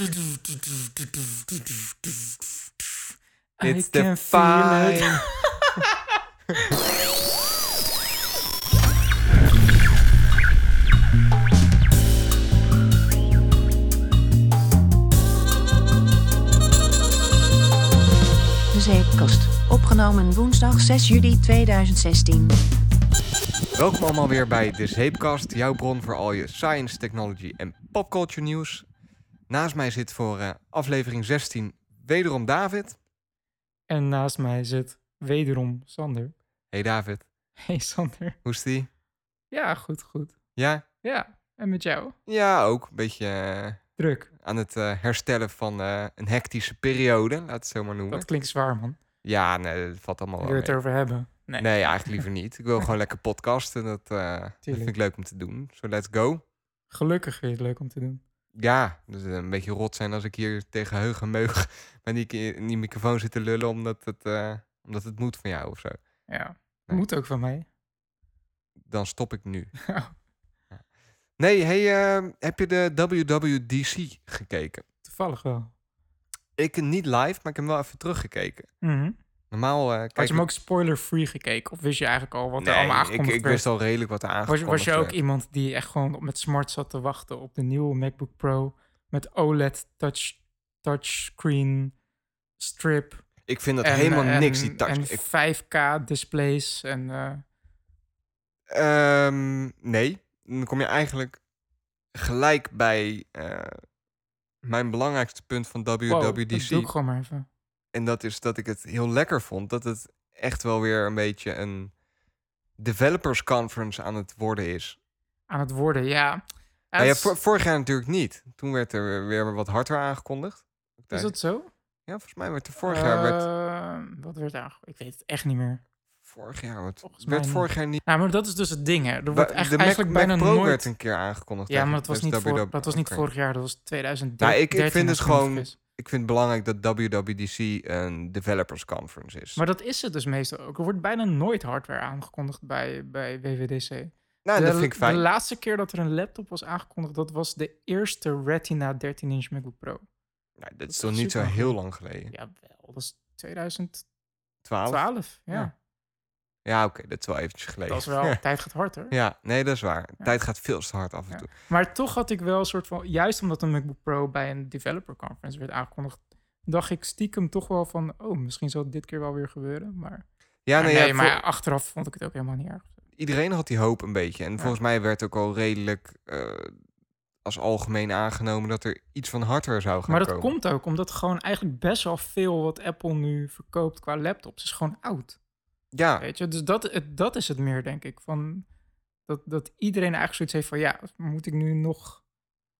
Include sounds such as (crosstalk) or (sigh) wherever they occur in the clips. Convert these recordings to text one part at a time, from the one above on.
It's I the. De Zeepkast. Opgenomen woensdag 6 juli 2016. Welkom allemaal weer bij de Zeepkast, jouw bron voor al je science, technology en popculture nieuws. Naast mij zit voor eh, aflevering 16 wederom David. En naast mij zit wederom Sander. Hey David, Hey Sander. hoe is die? Ja, goed, goed. Ja? Ja, en met jou? Ja, ook. Een beetje eh, Druk. aan het eh, herstellen van een hectische periode, laat het zo maar noemen. Dat klinkt zwaar, man. Ja, nee, dat valt allemaal Wil wel je het erover hebben? Nee. Nee, eigenlijk liever niet. Ik wil gewoon (laughs) lekker podcasten. Dat, dat vind ik leuk om te doen. Zo, let's go. Gelukkig vind je het leuk om te doen. Ja, dus een beetje rot zijn als ik hier tegen heug en meug (laughs) bij die, in die microfoon zit te lullen omdat het, eh, omdat het moet van jou of zo. Ja, Nee. moet ook van mij. Dan stop ik nu. (laughs) Oh, Nee, hey, eh, heb je de WWDC gekeken? Toevallig wel. Ik niet live, maar ik heb hem wel even teruggekeken. Mhm. Normaal eh kijk Had je hem ik- ook spoiler-free gekeken? Of wist je eigenlijk al wat nee, er allemaal ik, aangekondigd ik werd? wist al redelijk wat er Was, aangekondigd was je ook werd. iemand die echt gewoon met smart zat te wachten op de nieuwe MacBook Pro met OLED touch, touchscreen strip Ik vind dat en, helemaal en- niks, die touch. en Ik- 5K displays en eh, Ehm, nee, dan kom je eigenlijk gelijk bij eh, mijn belangrijkste punt van wow, dat WWDC. doe ik gewoon maar even. En dat is dat ik het heel lekker vond. Dat het echt wel weer een beetje een developers conference aan het worden is. Aan het worden, ja. Ja, Nou vor- vorig jaar natuurlijk niet. Toen werd er weer- wat hardware aangekondigd. is dat zo? Ja, volgens mij werd er vorig jaar... Werd, Eh, Wat werd aangekondigd? Ik weet het echt niet meer. vorig jaar werd, werd vorig jaar niet... Nou, maar dat is dus het ding, hè. Er wordt echt, de Mac, eigenlijk Mac bijna Pro nooit... werd een keer aangekondigd. Ja, maar dat was dus niet, voor, dat was niet vorig jaar, dat was 2013. Nou, ik, ik vind het gewoon... Ik vind het belangrijk dat WWDC een developers conference is. Maar dat is het dus meestal ook. Er wordt bijna nooit hardware aangekondigd bij, bij WWDC. nou, de, dat vind ik fijn. de laatste keer dat er een laptop was aangekondigd, dat was de eerste Retina 13-inch MacBook Pro. Nou, dat is is toch niet zo heel lang geleden? Ja, wel. Dat is 2012. 12? ja. Ja. Ja, oké, dat is wel eventjes geleden. Dat is wel... (laughs) tijd gaat hard, hoor. ja, nee, dat is waar. Ja. Tijd gaat veel te hard af en Ja. toe. Maar toch had ik wel een soort van... Juist omdat een MacBook Pro bij een developer conference werd aangekondigd... dacht ik stiekem toch wel van... Oh, misschien zal het dit keer wel weer gebeuren. Maar, Ja, maar nee, ja, maar voor- achteraf vond ik het ook helemaal niet erg. iedereen had die hoop een beetje. En volgens mij werd ook al redelijk eh, als algemeen aangenomen dat er iets van hardware zou gaan Maar dat komen. komt ook omdat gewoon eigenlijk best wel veel wat Apple nu verkoopt qua laptops is gewoon oud. Ja, Weet je, dus dat, dat is het meer, denk ik. Van dat, dat iedereen eigenlijk zoiets heeft van ja, moet ik nu nog.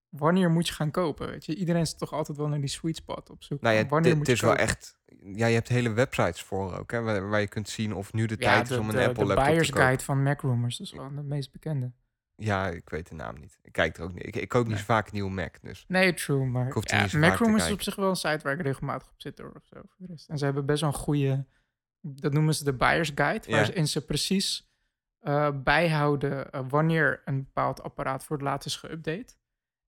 Wanneer moet je gaan kopen? Weet je, iedereen is toch altijd wel naar die sweet spot op zoek. nou ja, wanneer het moet je is wel echt... Ja, je hebt hele websites voor ook, hè, waar, waar je kunt zien of nu de Ja, tijd de, is om een de, Apple de laptop buyer's te kopen. guide van Mac Rumors, dat is wel de meest bekende. Ja, ik weet de naam niet. Ik kijk er ook niet. Ik, ik koop niet Nee. zo vaak een nieuwe Mac, dus... Nee, true, maar Ik ja, Mac Rumors is op zich wel een site waar ik regelmatig op zit hoor, of zo. Voor de rest. En ze hebben best wel een goede, dat noemen ze de buyer's guide, Ja. waarin ze precies eh, bijhouden eh, wanneer een bepaald apparaat voor het laatst is geüpdate.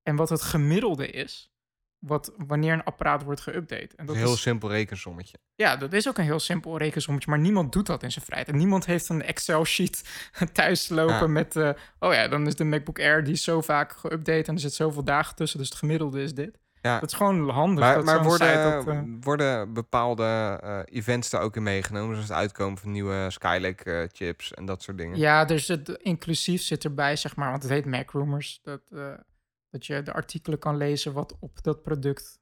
En wat het gemiddelde is, wat, wanneer een apparaat wordt geüpdate. En Dat een heel is, simpel rekensommetje. ja, dat is ook een heel simpel rekensommetje, maar niemand doet dat in zijn vrijheid. En niemand heeft een Excel-sheet (laughs) thuis lopen Ja. met, eh, oh ja, dan is de MacBook Air die is zo vaak geüpdate en er zit zoveel dagen tussen, dus het gemiddelde is dit. Ja. Dat is gewoon handig. Maar, dat maar worden, dat, eh, worden bepaalde eh, events daar ook in meegenomen? Zoals het uitkomen van nieuwe Skylake eh, chips en dat soort dingen? ja, er zit, inclusief zit erbij, zeg maar, want het heet Mac Rumors, dat, eh, dat je de artikelen kan lezen wat op dat product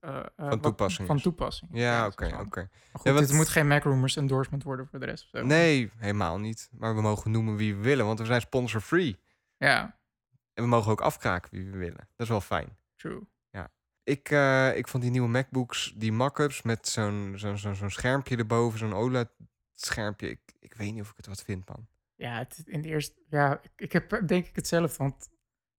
eh, eh, wat- toepassing van toepassing. Ja, oké, oké. Ja, want- dit moet geen Mac Rumors endorsement worden voor de rest. Zo. Nee, helemaal niet. Maar we mogen noemen wie we willen, want we zijn sponsor-free. Ja, En we mogen ook afkraken wie we willen. Dat is wel fijn. true. Ik, eh, ik vond die nieuwe MacBooks, die mock-ups met zo'n zo'n zo'n schermpje erboven, zo'n OLED-schermpje. Ik, ik weet niet of ik het wat vind, man. Ja, het, in de eerste, ja, ik, ik heb denk ik hetzelfde, want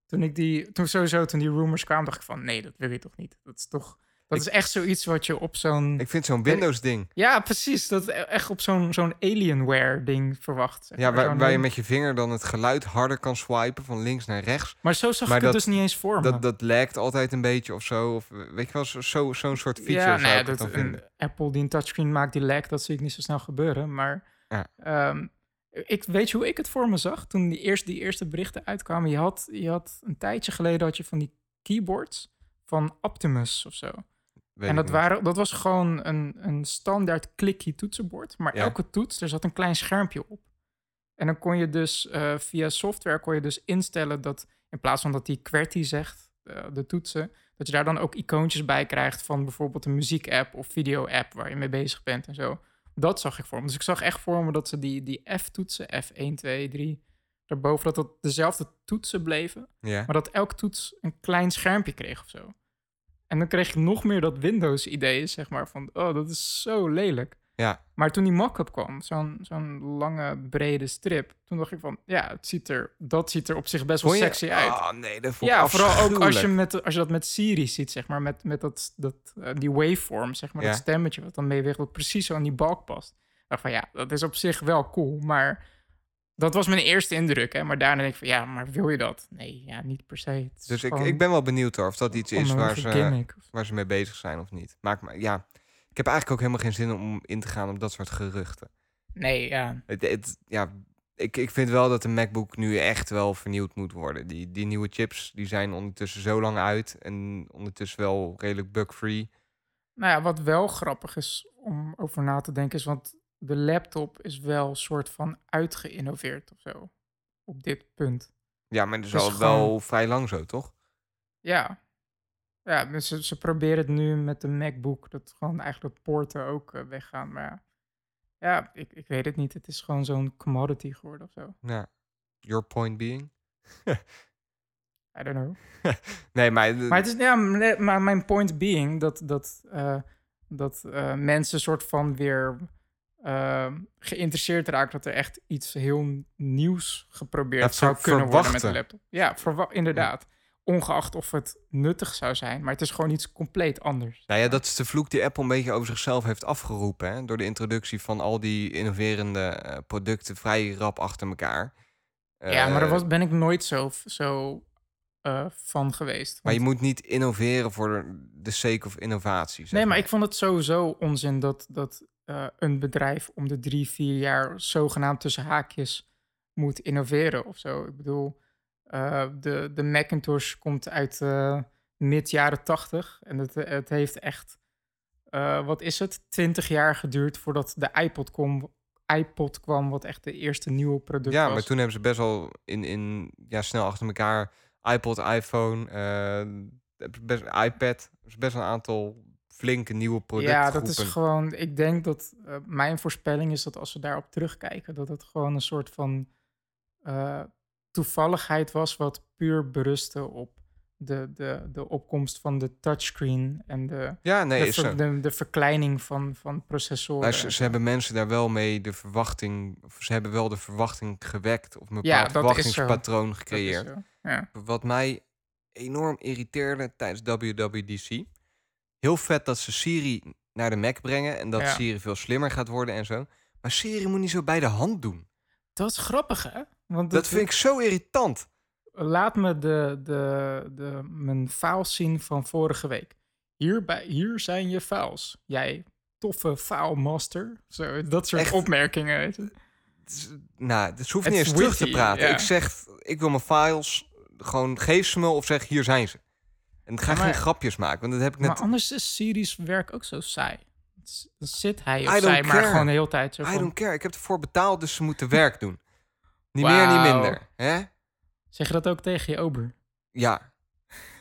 toen ik die, toen sowieso, toen die rumors kwamen, dacht ik van, nee, dat wil je toch niet. Dat is toch, Dat Ik- is echt zoiets wat je op zo'n... Ik vind zo'n Windows-ding. Ja, precies. Dat e- echt op zo'n zo'n Alienware-ding verwacht. zeg Ja, waar, Zo'n waar je met je vinger dan het geluid harder kan swipen van links naar rechts. Maar zo zag Maar ik dat- het dus niet eens voor me. Dat, dat lagt altijd een beetje of zo. Of eh, weet je wel, zo- zo- zo'n soort feature ja, zou nou ja, ik dat dan vinden. een Apple die een touchscreen maakt die lag, dat zie ik niet zo snel gebeuren. Maar Ja. ehm, ik weet je hoe ik het voor me zag toen die eerste, die eerste berichten uitkwamen. Je had, je had een tijdje geleden had je van die keyboards van Optimus of zo. Weet en dat, waren, dat was gewoon een, een standaard klikkie toetsenbord. Maar Ja. elke toets, er zat een klein schermpje op. En dan kon je dus eh, via software kon je dus instellen dat in plaats van dat die QWERTY zegt, eh, de toetsen, dat je daar dan ook icoontjes bij krijgt van bijvoorbeeld een muziek-app of video-app waar je mee bezig bent en zo. Dat zag ik voor me. Dus ik zag echt voor me dat ze die, die F-toetsen, F1, 2, 3, daarboven, dat dat dezelfde toetsen bleven. Ja. Maar dat elk toets een klein schermpje kreeg of zo. En dan kreeg ik nog meer dat Windows-idee, zeg maar, van, oh, dat is zo lelijk. Ja. Maar toen die mock-up kwam, zo'n zo'n lange, brede strip, toen dacht ik van, ja, het ziet er, dat ziet er op zich best wel je- sexy uit. Ah, nee, dat vond ik ja, vooral ook als je, met, als je dat met Siri ziet, zeg maar, met, met dat, dat, eh, die waveform, zeg maar, Ja. dat stemmetje wat dan meeweegt, wat precies zo aan die balk past. Ik dacht van, ja, dat is op zich wel cool, maar dat was mijn eerste indruk, hè. Maar daarna denk ik van, ja, maar wil je dat? Nee, ja, niet per se. Het is Dus ik, ik ben wel benieuwd hoor, of dat iets is waar ze, gimmick. waar ze mee bezig zijn of niet. Maakt me, ja, ik heb eigenlijk ook helemaal geen zin om in te gaan op dat soort geruchten. Nee, ja. Het, het- ja, ik, ik vind wel dat de MacBook nu echt wel vernieuwd moet worden. Die, die nieuwe chips die zijn ondertussen zo lang uit en ondertussen wel redelijk bug-free. Nou ja, wat wel grappig is om over na te denken is, want de laptop is wel soort van uitgeïnnoveerd of zo. Op dit punt. Ja, maar dat is al wel vrij lang zo, toch? Ja. Ja, dus ze, ze proberen het nu met de MacBook, dat gewoon eigenlijk dat poorten ook eh, weggaan. Maar ja, ik, ik weet het niet. Het is gewoon zo'n commodity geworden of zo. Ja. Your point being? I don't know. (laughs) Nee, maar... Maar, het is, ja, maar mijn point being dat, dat, eh, dat eh, mensen soort van weer eh, geïnteresseerd raken dat er echt iets heel nieuws geprobeerd zou kunnen worden met de laptop. Ja, verwa- inderdaad. Ongeacht of het nuttig zou zijn, maar het is gewoon iets compleet anders. Nou ja, dat is de vloek die Apple een beetje over zichzelf heeft afgeroepen. Hè? Door de introductie van al die innoverende eh, producten vrij rap achter elkaar. ja, maar daar Eh, was, ben ik nooit zo, zo eh, van geweest. Maar je moet niet innoveren voor de sake of innovatie. zeg Nee, maar ik vond het sowieso onzin dat, dat eh, een bedrijf om de drie, vier jaar zogenaamd tussen haakjes moet innoveren of zo. Ik bedoel, eh, de, de Macintosh komt uit eh, mid jaren tachtig en het, het heeft echt, wat is het, twintig jaar geduurd voordat de iPod kwam, iPod kwam wat echt de eerste nieuwe product Ja, was. maar toen hebben ze best wel in, in, ja, snel achter elkaar iPod, iPhone, best, iPad. Dus best een aantal flinke nieuwe producten. Ja, dat is gewoon. Ik denk dat eh, mijn voorspelling is dat als we daarop terugkijken, dat het gewoon een soort van eh, toevalligheid was, wat puur berustte op de, de, de opkomst van de touchscreen en de, Ja, nee, de, ver- de, de verkleining van, van processoren. Ze, hebben mensen daar wel mee de verwachting, ze hebben wel de verwachting gewekt of een bepaald Ja, verwachtingspatroon gecreëerd. Ja. Wat mij enorm irriteerde tijdens WWDC. Heel vet dat ze Siri naar de Mac brengen en dat Ja. Siri veel slimmer gaat worden en zo. Maar Siri moet niet zo bij de hand doen. Dat is grappig, hè? Want Dat vind ik zo irritant. Laat me de, de, de, mijn files zien van vorige week. Hierbij, hier zijn je files. Jij toffe filemaster. Zo, dat soort Echt? opmerkingen. Weet je. Nou, dus hoeft niet eens terug te praten. ja. Ik zeg, ik wil mijn files, gewoon geef ze me of zeg, hier zijn ze. En ga Ja, maar- geen grapjes maken, want dat heb ik net... Maar anders is Siri's werk ook zo saai. Dan zit hij of zij maar gewoon de hele tijd zo I don't care, ik heb ervoor betaald, dus ze moeten werk (laughs) doen. Niet meer, niet minder. Hè? Zeg je dat ook tegen je ober? Ja.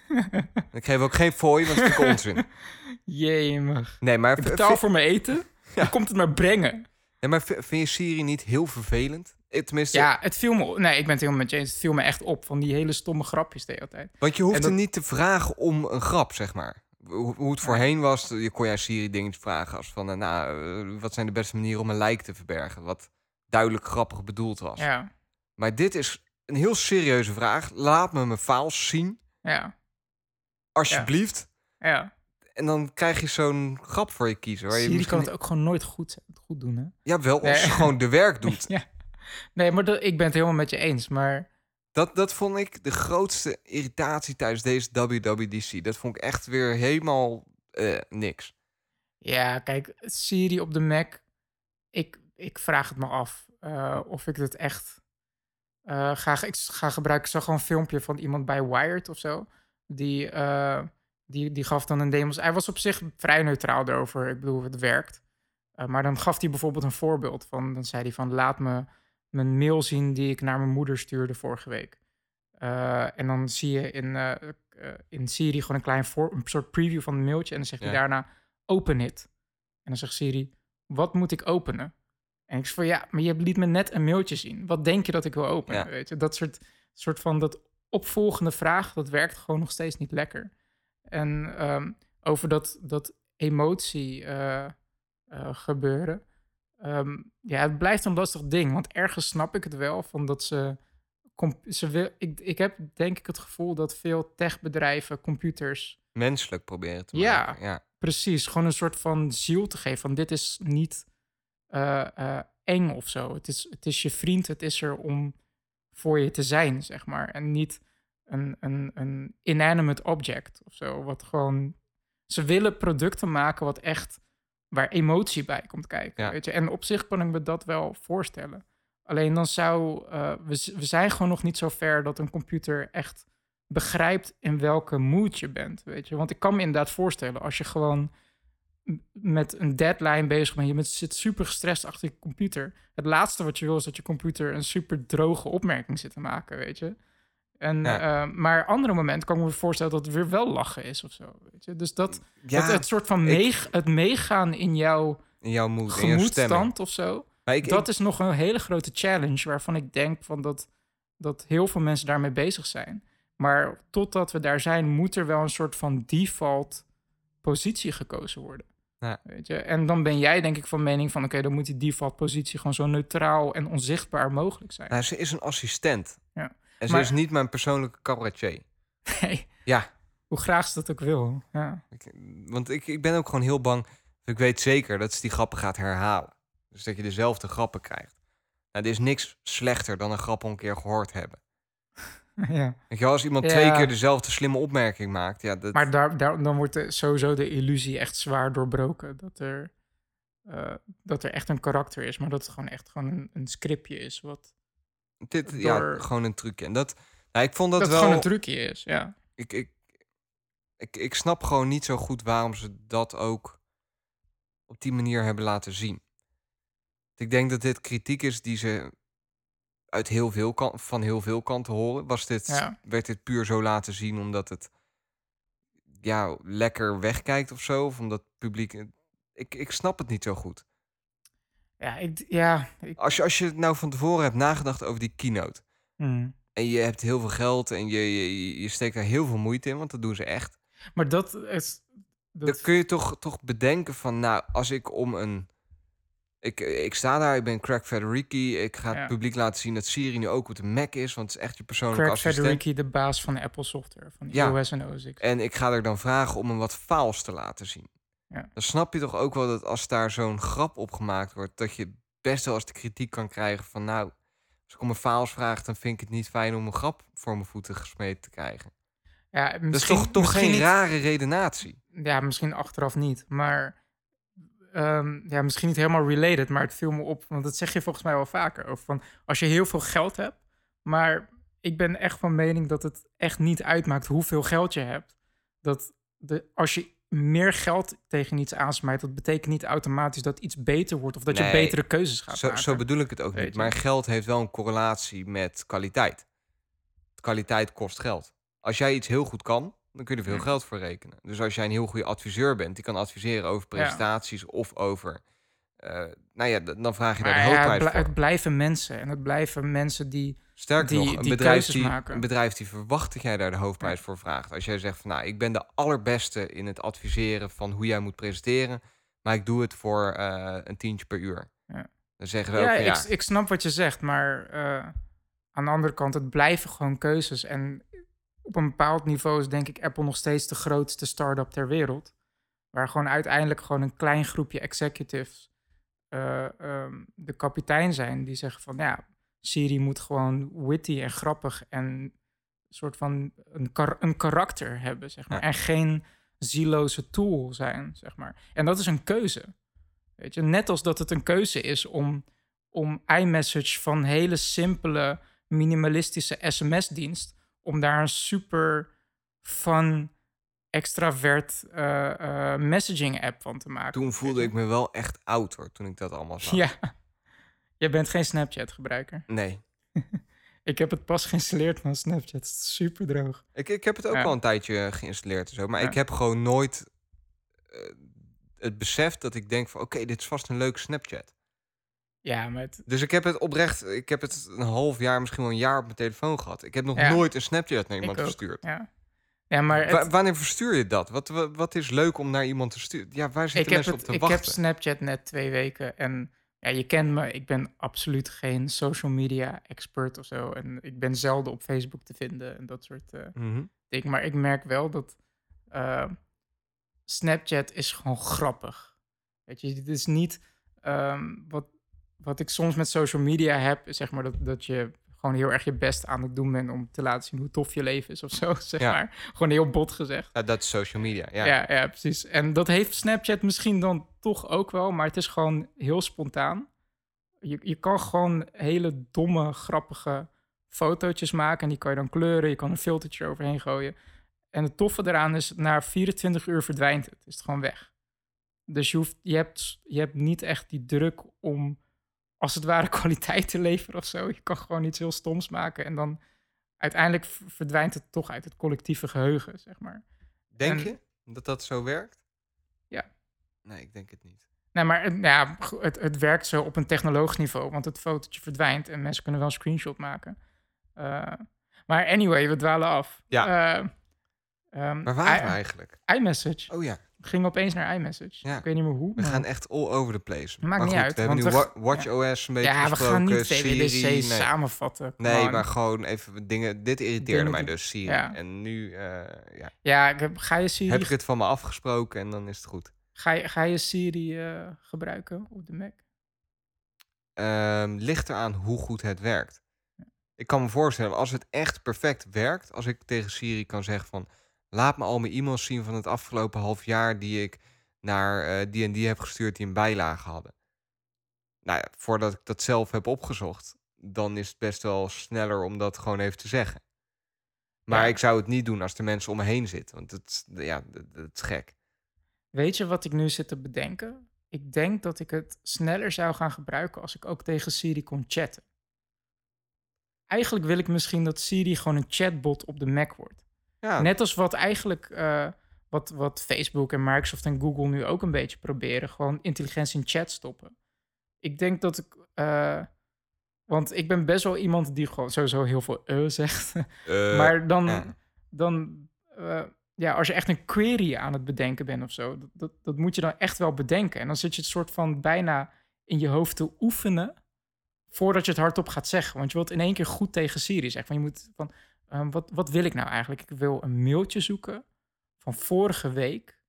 (laughs) ik geef ook geen fooi, want het is onzin. (laughs) Jemig. Nee, maar, Ik betaal voor mijn eten. Dan komt het maar brengen. maar vind je Siri niet heel vervelend? Eh, Tenminste, Ja, het viel me... Nee, ik ben het helemaal met je eens. Het viel me echt op van die hele stomme grapjes de hele tijd. want je hoeft dat- hem niet te vragen om een grap, zeg maar. Hoe, hoe het voorheen was, je kon jij Siri dingetjes vragen als van... eh, nou, eh, wat zijn de beste manieren om een lijk te verbergen? Wat duidelijk grappig bedoeld was. Ja, Maar dit is een heel serieuze vraag. Laat me mijn files zien, ja, alsjeblieft. ja. En dan krijg je zo'n grap voor je kiezen. Waar je Siri misschien... kan het ook gewoon nooit goed, goed doen, hè? Ja, wel als Nee. je gewoon de werk doet. (laughs) ja. Nee, maar dat, ik ben het helemaal met je eens. Maar Dat, dat vond ik de grootste irritatie tijdens deze WWDC. Dat vond ik echt weer helemaal eh, niks. ja, kijk, Siri op de Mac. Ik, ik vraag het me af eh, of ik het echt eh, ga, ik ga gebruiken. Ik zag gewoon een filmpje van iemand bij Wired of zo. Die, die, die gaf dan een demos. Hij was op zich vrij neutraal erover. Ik bedoel, het werkt. Maar dan gaf hij bijvoorbeeld een voorbeeld van. Dan zei hij van laat me mijn mail zien die ik naar mijn moeder stuurde vorige week. Eh, en dan zie je in, eh, eh, in Siri gewoon een klein voor, een soort preview van het mailtje. En dan zegt hij Ja. daarna open it. En dan zegt Siri, wat moet ik openen? En ik zeg van ja, maar je liet me net een mailtje zien. Wat denk je dat ik wil openen? Ja. Weet je, dat soort, soort van dat opvolgende vraag, dat werkt gewoon nog steeds niet lekker. En ehm, over dat, dat emotie gebeuren. Ehm, ja, het blijft een lastig ding. Want ergens snap ik het wel van dat ze. ze wil, ik, ik heb denk ik het gevoel dat veel techbedrijven computers Menselijk proberen te Ja. maken. Ja. precies gewoon een soort van ziel te geven. Van dit is niet eh, eh, eng of zo. Het is, het is je vriend, het is er om voor je te zijn, zeg maar. En niet een, een, een inanimate object of zo. Wat gewoon. Ze willen producten maken wat echt. Waar emotie bij komt kijken. Ja. Weet je? En op zich kan ik me dat wel voorstellen. Alleen dan zou. eh, we, we zijn gewoon nog niet zo ver dat een computer echt begrijpt in welke mood je bent. Weet je? Want ik kan me inderdaad voorstellen als je gewoon met een deadline bezig bent. Je bent, zit super gestrest achter je computer. Het laatste wat je wil is dat je computer een super droge opmerking zit te maken, weet je. En, Ja. eh, maar andere momenten kan ik me voorstellen dat het weer wel lachen is of zo. Weet je? Dus dat, Ja, dat het soort van ik- meeg- het meegaan in jouw in jouw moed, gemoedstand of zo. Ik, dat ik- is nog een hele grote challenge waarvan ik denk van dat, dat heel veel mensen daarmee bezig zijn. Maar totdat we daar zijn, moet er wel een soort van default positie gekozen worden. Ja. Weet je? En dan ben jij denk ik van mening van... oké, dan moet die default positie gewoon zo neutraal en onzichtbaar mogelijk zijn. nou, ze is een assistent. En ze Maar- is niet mijn persoonlijke cabaretier. (laughs) Nee, Ja, hoe graag ze dat ook wil. Ja. ik- want ik, ik ben ook gewoon heel bang. Ik weet zeker dat ze die grappen gaat herhalen. Dus dat je dezelfde grappen krijgt. Nou, er is niks slechter dan een grap een keer gehoord hebben. (laughs) ja. Weet je, wel, als iemand Ja. twee keer dezelfde slimme opmerking maakt, ja, dat, Maar daar, daar, dan wordt de, sowieso de illusie echt zwaar doorbroken. Dat er, eh, dat er echt een karakter is, maar dat het gewoon echt gewoon een, een scriptje is. Wat, dit, ja, gewoon een trucje. En dat, nou, ik vond dat, dat, het wel. gewoon een trucje is, ja. ik, ik, ik, ik snap gewoon niet zo goed waarom ze dat ook op die manier hebben laten zien. Ik denk dat dit kritiek is die ze uit heel veel van heel veel kanten horen. Was dit, Ja. Werd dit puur zo laten zien omdat het ja, lekker wegkijkt of zo? Of omdat het publiek... Ik, ik snap het niet zo goed. Ja, ik, ja, ik, Als je, als je nou van tevoren hebt nagedacht over die keynote... hmm. en je hebt heel veel geld en je, je, je steekt daar heel veel moeite in... want dat doen ze echt... Maar dat is... dan Dat, kun je toch, toch bedenken van, nou, als ik om een... Ik, ik sta daar, ik ben Craig Federighi. Ik ga het publiek laten zien dat Siri nu ook op de Mac is, want het is echt je persoonlijke Craig assistent. Federighi, de baas van Apple Software, van Ja. iOS en OS X. En ik ga er dan vragen om hem wat files te laten zien. Ja. Dan snap je toch ook wel dat als daar zo'n grap op gemaakt wordt, dat je best wel eens de kritiek kan krijgen van, nou, als ik om een files vraag, dan vind ik het niet fijn om een grap voor mijn voeten gesmeed te krijgen. Ja, Dat is misschien, toch, geen niet- rare redenatie? Ja, misschien achteraf niet. Maar ehm, ja, misschien niet helemaal related, maar het viel me op. Want dat zeg je volgens mij wel vaker. Over van als je heel veel geld hebt. Maar ik ben echt van mening dat het echt niet uitmaakt hoeveel geld je hebt. Dat de, als je meer geld tegen iets aansmijt, dat betekent niet automatisch dat iets beter wordt of dat je betere keuzes gaat Zo, maken. zo bedoel ik het ook niet. Maar geld heeft wel een correlatie met kwaliteit. Kwaliteit kost geld. Als jij iets heel goed kan, dan kun je er veel Hmm. geld voor rekenen. Dus als jij een heel goede adviseur bent, die kan adviseren over Ja. presentaties of over. Eh, nou ja, dan vraag je daar de ja, hoofdprijs bl- voor. het blijven mensen en het blijven mensen die Sterker die- nog, een die bedrijf die, maken. een bedrijf die verwacht dat jij daar de hoofdprijs voor vraagt. Als jij zegt van nou, ik ben de allerbeste in het adviseren van hoe jij moet presenteren, maar ik doe het voor eh, een tientje per uur. Ja. Dan zeggen we Ja, ook van, ik, ja, ik snap wat je zegt, maar eh, aan de andere kant, het blijven gewoon keuzes. En op een bepaald niveau is denk ik Apple nog steeds de grootste start-up ter wereld. Waar gewoon uiteindelijk gewoon een klein groepje executives eh, ehm, de kapitein zijn. Die zeggen van ja, Siri moet gewoon witty en grappig en een soort van een, kar een karakter hebben, zeg maar. Ja. En geen zieloze tool zijn, zeg maar. En dat is een keuze. Weet je, net als dat het een keuze is om, om iMessage van hele simpele, minimalistische sms-dienst, om daar een super fun, extravert eh, eh, messaging app van te maken. Toen voelde ik me wel echt oud hoor, toen ik dat allemaal zag. Ja. (laughs) Jij bent geen Snapchat-gebruiker. Nee. (laughs) Ik heb het pas geïnstalleerd van Snapchat. Het is super droog. Ik, ik heb het ook Ja. al een tijdje geïnstalleerd en zo. Maar Ja. ik heb gewoon nooit eh, het besef dat ik denk van... oké, dit is vast een leuke Snapchat. Ja, maar het, Dus ik heb het oprecht... Ik heb het een half jaar, misschien wel een jaar op mijn telefoon gehad. Ik heb nog Ja. nooit een Snapchat naar iemand verstuurd. Ja, ja maar het, wanneer verstuur je dat? Wat, wat, wat is leuk om naar iemand te sturen? Ja, waar ik, zitten heb mensen het, op te ik wachten? heb Snapchat net twee weken. En ja, je kent me. Ik ben absoluut geen social media expert of zo. En ik ben zelden op Facebook te vinden en dat soort eh Mhm. dingen. Maar ik merk wel dat eh, Snapchat is gewoon grappig. Weet je, het is niet ehm, wat, wat ik soms met social media heb, zeg maar dat, dat je gewoon heel erg je best aan het doen bent om te laten zien hoe tof je leven is of zo, (laughs) zeg Ja. maar. Gewoon heel bot gezegd. Dat is social media, ja. Ja. ja, precies. En dat heeft Snapchat misschien dan toch ook wel, maar het is gewoon heel spontaan. Je, je kan gewoon hele domme, grappige fotootjes maken en die kan je dan kleuren. Je kan een filtertje overheen gooien. En het toffe eraan is, na 24 uur verdwijnt het. Is het gewoon weg. Dus je, hoeft, je, hebt, je hebt niet echt die druk om, als het ware, (laughs) kwaliteit te leveren of zo. Je kan gewoon iets heel stoms maken en dan uiteindelijk verdwijnt het toch uit het collectieve geheugen, zeg maar. Denk En- je dat dat zo werkt? Ja. Nee, ik denk het niet. Nee, maar het- nou ja, het, het werkt zo op een technologisch niveau, want het fotootje verdwijnt en mensen kunnen wel een screenshot maken. Eh, maar anyway, we dwalen af. Ja. Eh, ehm, Waar waren i- we eigenlijk? iMessage. Oh ja, gingen opeens naar iMessage. Ja. Ik weet niet meer hoe. we maar- gaan echt all over the place. Maakt maar niet uit, we hebben nu we WatchOS een beetje ja, we gaan niet VWDC Siri, nee. samenvatten. Nee, maar gewoon even dingen. Dit irriteerde Dingen mij dus, Siri. ja. En nu eh, ja, Ja, ik heb, ga je Siri, heb ik het van me afgesproken en dan is het goed. ga je, ga je Siri eh, gebruiken op de Mac? Ehm ligt eraan hoe goed het werkt. Ik kan me voorstellen, als het echt perfect werkt, als ik tegen Siri kan zeggen van laat me al mijn e-mails zien van het afgelopen half jaar die ik naar eh, die en die heb gestuurd die een bijlage hadden. Nou ja, voordat ik dat zelf heb opgezocht, dan is het best wel sneller om dat gewoon even te zeggen. Maar Ja. ik zou het niet doen als er mensen om me heen zitten, want het, ja, dat is gek. Weet je wat ik nu zit te bedenken? Ik denk dat ik het sneller zou gaan gebruiken als ik ook tegen Siri kon chatten. Eigenlijk wil ik misschien dat Siri gewoon een chatbot op de Mac wordt. Ja, Net als wat eigenlijk eh, wat, wat Facebook en Microsoft en Google nu ook een beetje proberen. Gewoon intelligentie in chat stoppen. Ik denk dat ik... eh, want ik ben best wel iemand die gewoon sowieso heel veel eh zegt. (laughs) maar dan, ja. dan ja, als je echt een query aan het bedenken bent of zo, dat, dat, dat moet je dan echt wel bedenken. En dan zit je het soort van bijna in je hoofd te oefenen voordat je het hardop gaat zeggen. Want je wilt in één keer goed tegen Siri zeggen. Van je moet van, ehm, wat, wat wil ik nou eigenlijk? Ik wil een mailtje zoeken van vorige week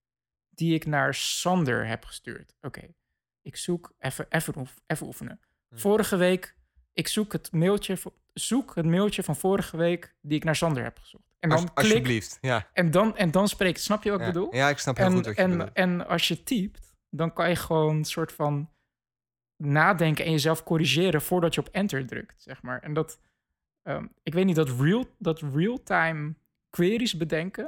die ik naar Sander heb gestuurd. Oké, ik zoek even, even, oef- even oefenen. Hm. Vorige week, ik zoek het mailtje, zoek het mailtje van vorige week die ik naar Sander heb gezocht. En dan Als- klik alsjeblieft. Ja. en dan, en dan spreekt. Snap je wat ja. ik bedoel? Ja, ik snap heel en, goed wat je en, bedoelt. en als je typt, dan kan je gewoon een soort van nadenken en jezelf corrigeren voordat je op enter drukt, zeg maar. En dat, ehm, ik weet niet, dat real, dat real-time queries bedenken,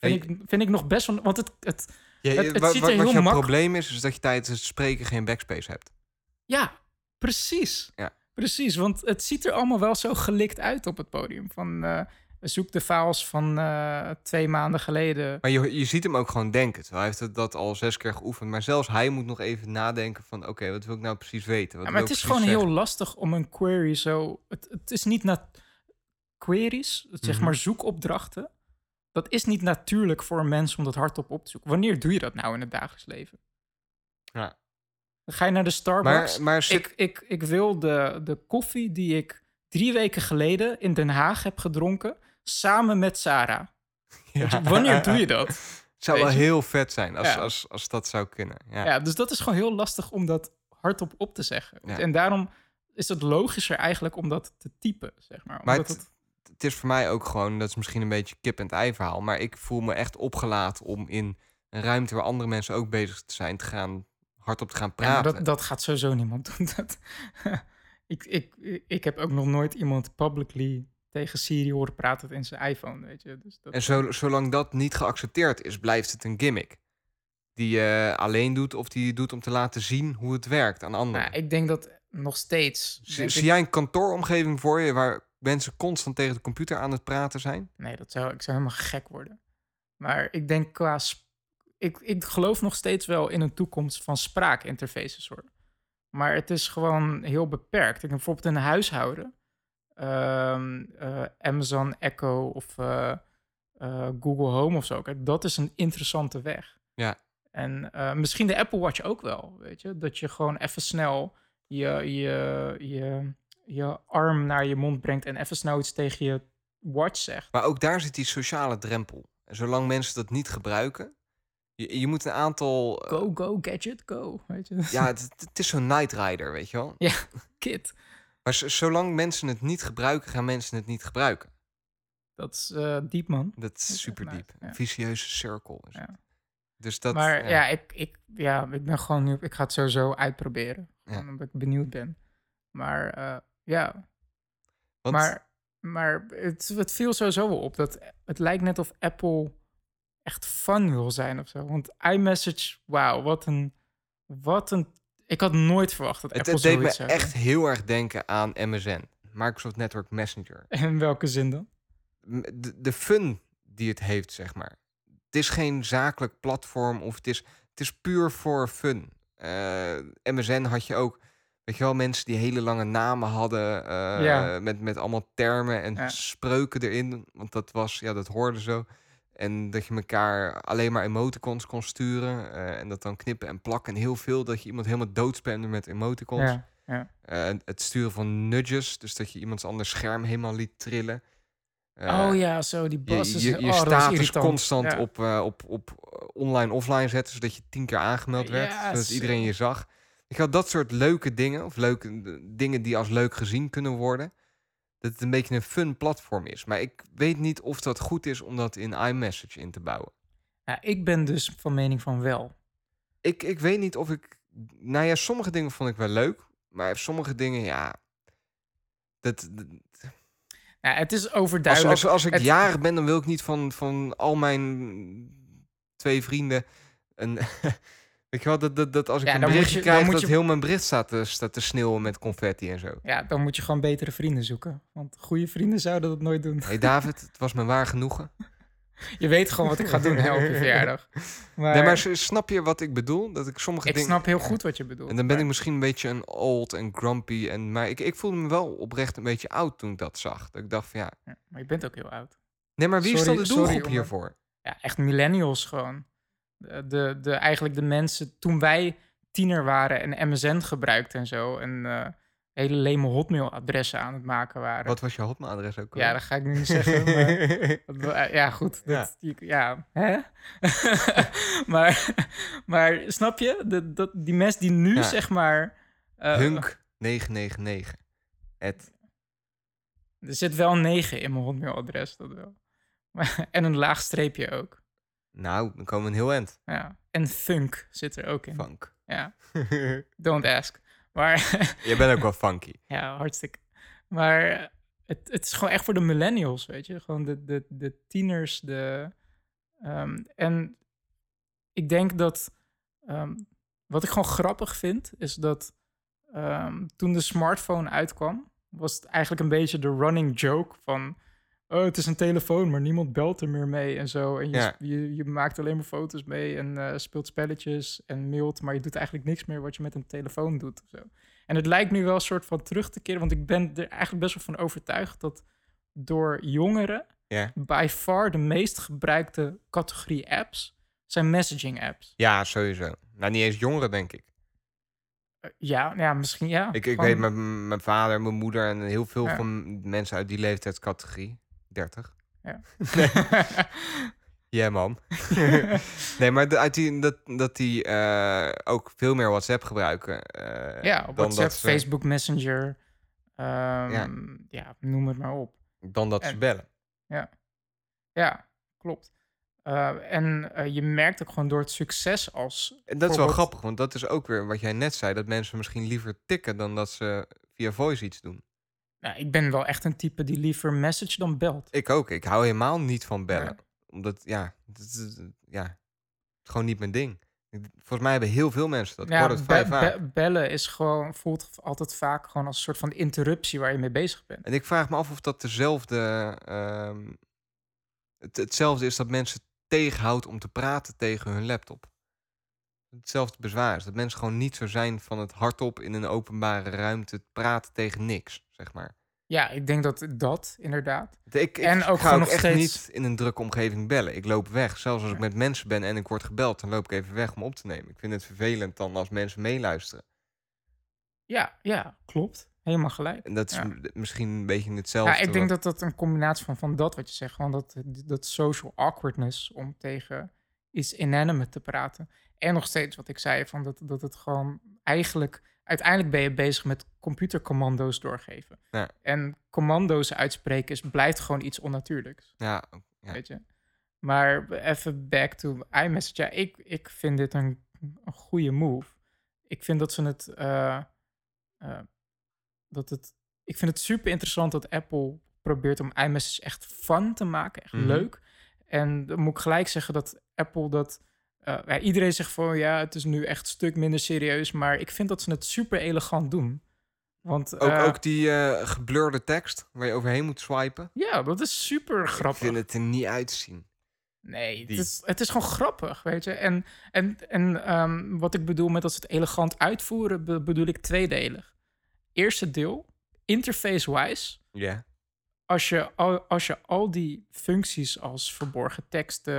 vind, Hey. ik, vind ik nog best wel, want het, het Ja, het- wa- ziet er wat heel jouw mak- probleem is, is dat je tijdens het spreken geen backspace hebt. ja, precies. Ja. Precies, want het ziet er allemaal wel zo gelikt uit op het podium. Van, eh, zoek de files van eh, twee maanden geleden. Maar je, je ziet hem ook gewoon denken. Hij heeft dat al zes keer geoefend. Maar zelfs hij moet nog even nadenken van... oké, wat wil ik nou precies weten? Wat Ja, maar het is gewoon heel lastig om een query zo. Het, het is niet na queries, zeg Mhm. maar zoekopdrachten. Dat is niet natuurlijk voor een mens om dat hardop op te zoeken. Wanneer doe je dat nou in het dagelijks leven? Ja. Dan ga je naar de Starbucks. Maar, maar zit, ik, ik, ik wil de, de koffie die ik drie weken geleden in Den Haag heb gedronken, samen met Sarah. Ja. Wanneer doe je dat? (laughs) Het zou wel heel vet zijn als, Ja. als, als dat zou kunnen. Ja. Ja. dus dat is gewoon heel lastig om dat hardop op te zeggen. En daarom is het logischer eigenlijk om dat te typen, zeg maar. Maar het, het is voor mij ook gewoon, dat is misschien een beetje kip en ei verhaal, maar ik voel me echt opgelaten om in een ruimte waar andere mensen ook bezig te zijn, te gaan hardop te gaan praten. dat, dat gaat sowieso niemand doen. Dat, (laughs) ik, ik, ik heb ook nog nooit iemand publicly tegen Siri horen praten in zijn iPhone, weet je. Dus dat, En zo, zolang dat niet geaccepteerd is, blijft het een gimmick. Die je alleen doet of die je doet om te laten zien hoe het werkt aan anderen. Nou, ik denk dat nog steeds... Zie, denk zie ik- jij een kantooromgeving voor je waar mensen constant tegen de computer aan het praten zijn? Nee, dat zou, ik zou helemaal gek worden. Maar ik denk qua... Ik, ik geloof nog steeds wel in een toekomst van spraakinterfaces hoor. Maar het is gewoon heel beperkt. Ik bijvoorbeeld in een huishouden. Ehm, eh, Amazon Echo of eh, eh, Google Home of zo. Kijk, dat is een interessante weg. Ja. En misschien de Apple Watch ook wel, weet je. Dat je gewoon even snel je, je, je, je arm naar je mond brengt... en even snel iets tegen je watch zegt. Maar ook daar zit die sociale drempel. En zolang mensen dat niet gebruiken, je, je moet een aantal. Go, go, gadget, go. Weet je? Ja, (laughs) het, het is zo'n Night Rider, weet je wel. kid. Maar zolang mensen het niet gebruiken, gaan mensen het niet gebruiken. Dat is eh, diep, man. Dat is super diep. nice, ja. Een vicieuze cirkel. Is Ja. het. Dus dat. maar ja, ik, ik, ja, ik ben gewoon nu... Ik ga het sowieso uitproberen. Omdat ik benieuwd ben. Maar eh, ja, Want- maar, maar het, het viel sowieso wel op. Dat het lijkt net of Apple echt fun wil zijn of zo. Want iMessage, wauw, wat een... Wat een... Ik had nooit verwacht dat het, Apple het deed me echt heel erg denken aan MSN, Microsoft Network Messenger. In welke zin dan? De, de fun die het heeft, zeg maar. Het is geen zakelijk platform of het is, het is puur voor fun. Eh, MSN had je ook, weet je wel, mensen die hele lange namen hadden eh, Ja. met, met allemaal termen en Ja. spreuken erin, want dat was, ja, dat hoorde zo. En dat je elkaar alleen maar emoticons kon sturen eh, en dat dan knippen en plakken en heel veel, dat je iemand helemaal doodspamde met emoticons. Ja, ja. Eh, het sturen van nudges, dus dat je iemands anders scherm helemaal liet trillen. Eh, oh ja, zo, die je, bas je, je oh, status constant Ja. op, op, op eh, online offline zetten, zodat je tien keer aangemeld werd, Ja, zodat zo. iedereen je zag. Ik had dat soort leuke dingen, of leuke dingen die als leuk gezien kunnen worden, dat het een beetje een fun platform is. Maar ik weet niet of dat goed is om dat in iMessage in te bouwen. Ja, ik ben dus van mening van wel. Ik, ik weet niet of ik, nou ja, sommige dingen vond ik wel leuk, maar sommige dingen, ja, dat, dat- Ja, het is Als, overduidelijk. als, als ik Het- jarig ben, dan wil ik niet van, van al mijn twee vrienden een. Weet je wel, dat, dat, dat als ik Ja, een berichtje je- krijg, dat je- heel mijn bericht staat te, staat te sneeuwen met confetti en zo. Ja, dan moet je gewoon betere vrienden zoeken. Want goede vrienden zouden dat nooit doen. hey David, het was me waar genoegen. (laughs) Je weet gewoon wat ik ga doen hè, op je verjaardag. Maar, (laughs) Nee, maar snap je wat ik bedoel? Dat ik sommige ik dingen... snap heel goed wat je bedoelt. En dan ben ik misschien een beetje een old en grumpy. En, maar ik, ik voelde me wel oprecht een beetje oud toen ik dat zag. Dat ik dacht van ja... Ja, maar je bent ook heel oud. Nee, maar wie is dan de doelgroep hiervoor? Ja, echt millennials gewoon. De, de, de, eigenlijk de mensen toen wij tiener waren en MSN gebruikten en zo. En eh, hele leme hotmail-adressen aan het maken waren. Wat was je hotmailadres ook? Ja, dat ga ik nu niet zeggen. (laughs) Maar, eh, ja, goed. Dat, ja. ja, hè? (laughs) maar, maar snap je? De, dat, die mensen die nu Ja. zeg maar... eh, Hunk 999. Het. Er zit wel een 9 in mijn hotmail-adres, dat wel. (laughs) En een laag streepje ook. Nou, dan komen we een heel eind. Ja. En funk zit er ook in. Funk. Ja, (laughs) don't ask. Maar Je bent ook wel funky. (laughs) ja, hartstikke. Maar eh, het, het is gewoon echt voor de millennials, weet je. Gewoon de, de, de tieners. De, ehm, en ik denk dat... ehm, wat ik gewoon grappig vind, is dat ehm, toen de smartphone uitkwam... was het eigenlijk een beetje de running joke van... Oh, het is een telefoon, maar niemand belt er meer mee en zo. En je, Ja. je, je maakt alleen maar foto's mee en eh, speelt spelletjes en mailt... maar je doet eigenlijk niks meer wat je met een telefoon doet of zo. En het lijkt nu wel een soort van terug te keren, want ik ben er eigenlijk best wel van overtuigd dat door jongeren Ja. by far de meest gebruikte categorie apps zijn messaging apps. Ja, sowieso. Nou, niet eens jongeren, denk ik. Eh, ja, ja, misschien ja. Ik, ik Gewoon- weet mijn, mijn vader, mijn moeder en heel veel Ja. van mensen uit die leeftijdscategorie. 30. Ja. (laughs) Ja, man. (laughs) (laughs) nee, maar de, uit die, dat, dat die eh, ook veel meer WhatsApp gebruiken. eh, ja, dan WhatsApp, ze, Facebook Messenger. ehm, ja. noem het maar op. Dan dat ze En- bellen. Ja, klopt. Eh, en je merkt ook gewoon door het succes als... En dat is wel grappig, want dat is ook weer wat jij net zei. Dat mensen misschien liever tikken dan dat ze via voice iets doen. Nou, ik ben wel echt een type die liever message dan belt. Ik ook. Ik hou helemaal niet van bellen. Omdat, ja, ja, gewoon niet mijn ding. Volgens mij hebben heel veel mensen dat. Ja, be- be- bellen is gewoon, voelt altijd vaak gewoon als een soort van interruptie waar je mee bezig bent. En ik vraag me af of dat dezelfde, ehm, het, hetzelfde is dat mensen tegenhoudt om te praten tegen hun laptop. Hetzelfde bezwaar is dat mensen gewoon niet zo zijn van het hardop in een openbare ruimte praten tegen niks, zeg maar. Ja, ik denk dat dat inderdaad. Ik, ik En ook ga gewoon ook nog echt steeds- niet in een drukke omgeving bellen. Ik loop weg. Zelfs als ik met mensen ben en ik word gebeld, dan loop ik even weg om op te nemen. Ik vind het vervelend dan als mensen meeluisteren. Ja, ja, klopt. Helemaal gelijk. En dat is Ja. misschien een beetje hetzelfde. Ja, ik denk wat- dat dat een combinatie van, van dat wat je zegt, gewoon dat, dat social awkwardness om tegen iets inanimate te praten. En nog steeds wat ik zei, van dat, dat het gewoon eigenlijk, uiteindelijk ben je bezig met computercommando's doorgeven. Ja. En commando's uitspreken is, blijft gewoon iets onnatuurlijks. Ja, ja. Weet je? Maar even back to iMessage. Ja, ik, ik vind dit een, een goede move. Ik vind dat ze het, eh, eh, dat het. Ik vind het super interessant dat Apple probeert om iMessage echt fun te maken, echt Mhm. leuk. En dan moet ik gelijk zeggen dat Apple dat. Eh, ja, iedereen zegt van ja, het is nu echt een stuk minder serieus. Maar ik vind dat ze het super elegant doen. Want Ook, eh, ook die eh geblurde tekst waar je overheen moet swipen. ja, dat is super grappig. Ik vind het er niet uitzien. Nee, het is, het is gewoon grappig, weet je. En, en, en ehm, wat ik bedoel met dat ze het elegant uitvoeren, be- bedoel ik tweedelig. Eerste deel, interface-wise, Ja. als je, al, als je al die functies als verborgen teksten,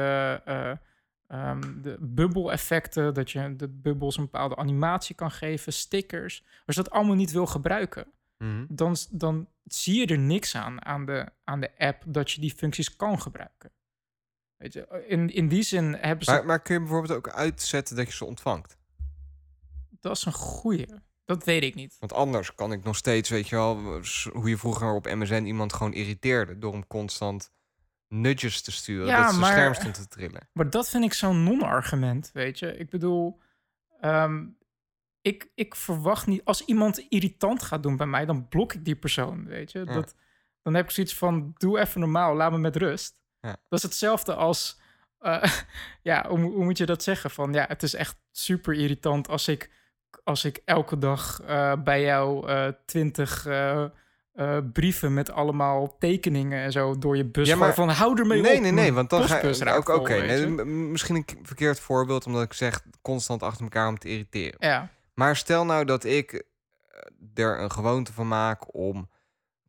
eh, ehm, de bubbel-effecten, dat je de bubbels een bepaalde animatie kan geven, stickers, als je dat allemaal niet wil gebruiken, Mhm. dan, dan zie je er niks aan, aan de, aan de app, dat je die functies kan gebruiken. Weet je, in, in die zin hebben ze... Maar, maar kun je bijvoorbeeld ook uitzetten dat je ze ontvangt? Dat is een goeie. Dat weet ik niet. Want anders kan ik nog steeds, weet je wel, hoe je vroeger op MSN iemand gewoon irriteerde door hem constant nudges te sturen. Ja, dat zijn maar- scherm stond te trillen. Maar dat vind ik zo'n non-argument, weet je. Ik bedoel, ehm, ik, ik verwacht niet... Als iemand irritant gaat doen bij mij, dan blok ik die persoon, weet je. Ja. Dat, dan heb ik zoiets van, doe even normaal, laat me met rust. Ja. Dat is hetzelfde als... eh, (laughs) ja, hoe, hoe moet je dat zeggen? Van, ja, het is echt super irritant als ik, als ik elke dag eh, bij jou eh, twintig... eh, brieven met allemaal tekeningen en zo door je bus. Ja, maar- van hou ermee Nee, op. nee, nee, want dan ga je ook oké. nee, misschien een verkeerd voorbeeld, omdat ik zeg constant achter elkaar om te irriteren. Ja, Maar stel nou dat ik eh, er een gewoonte van maak om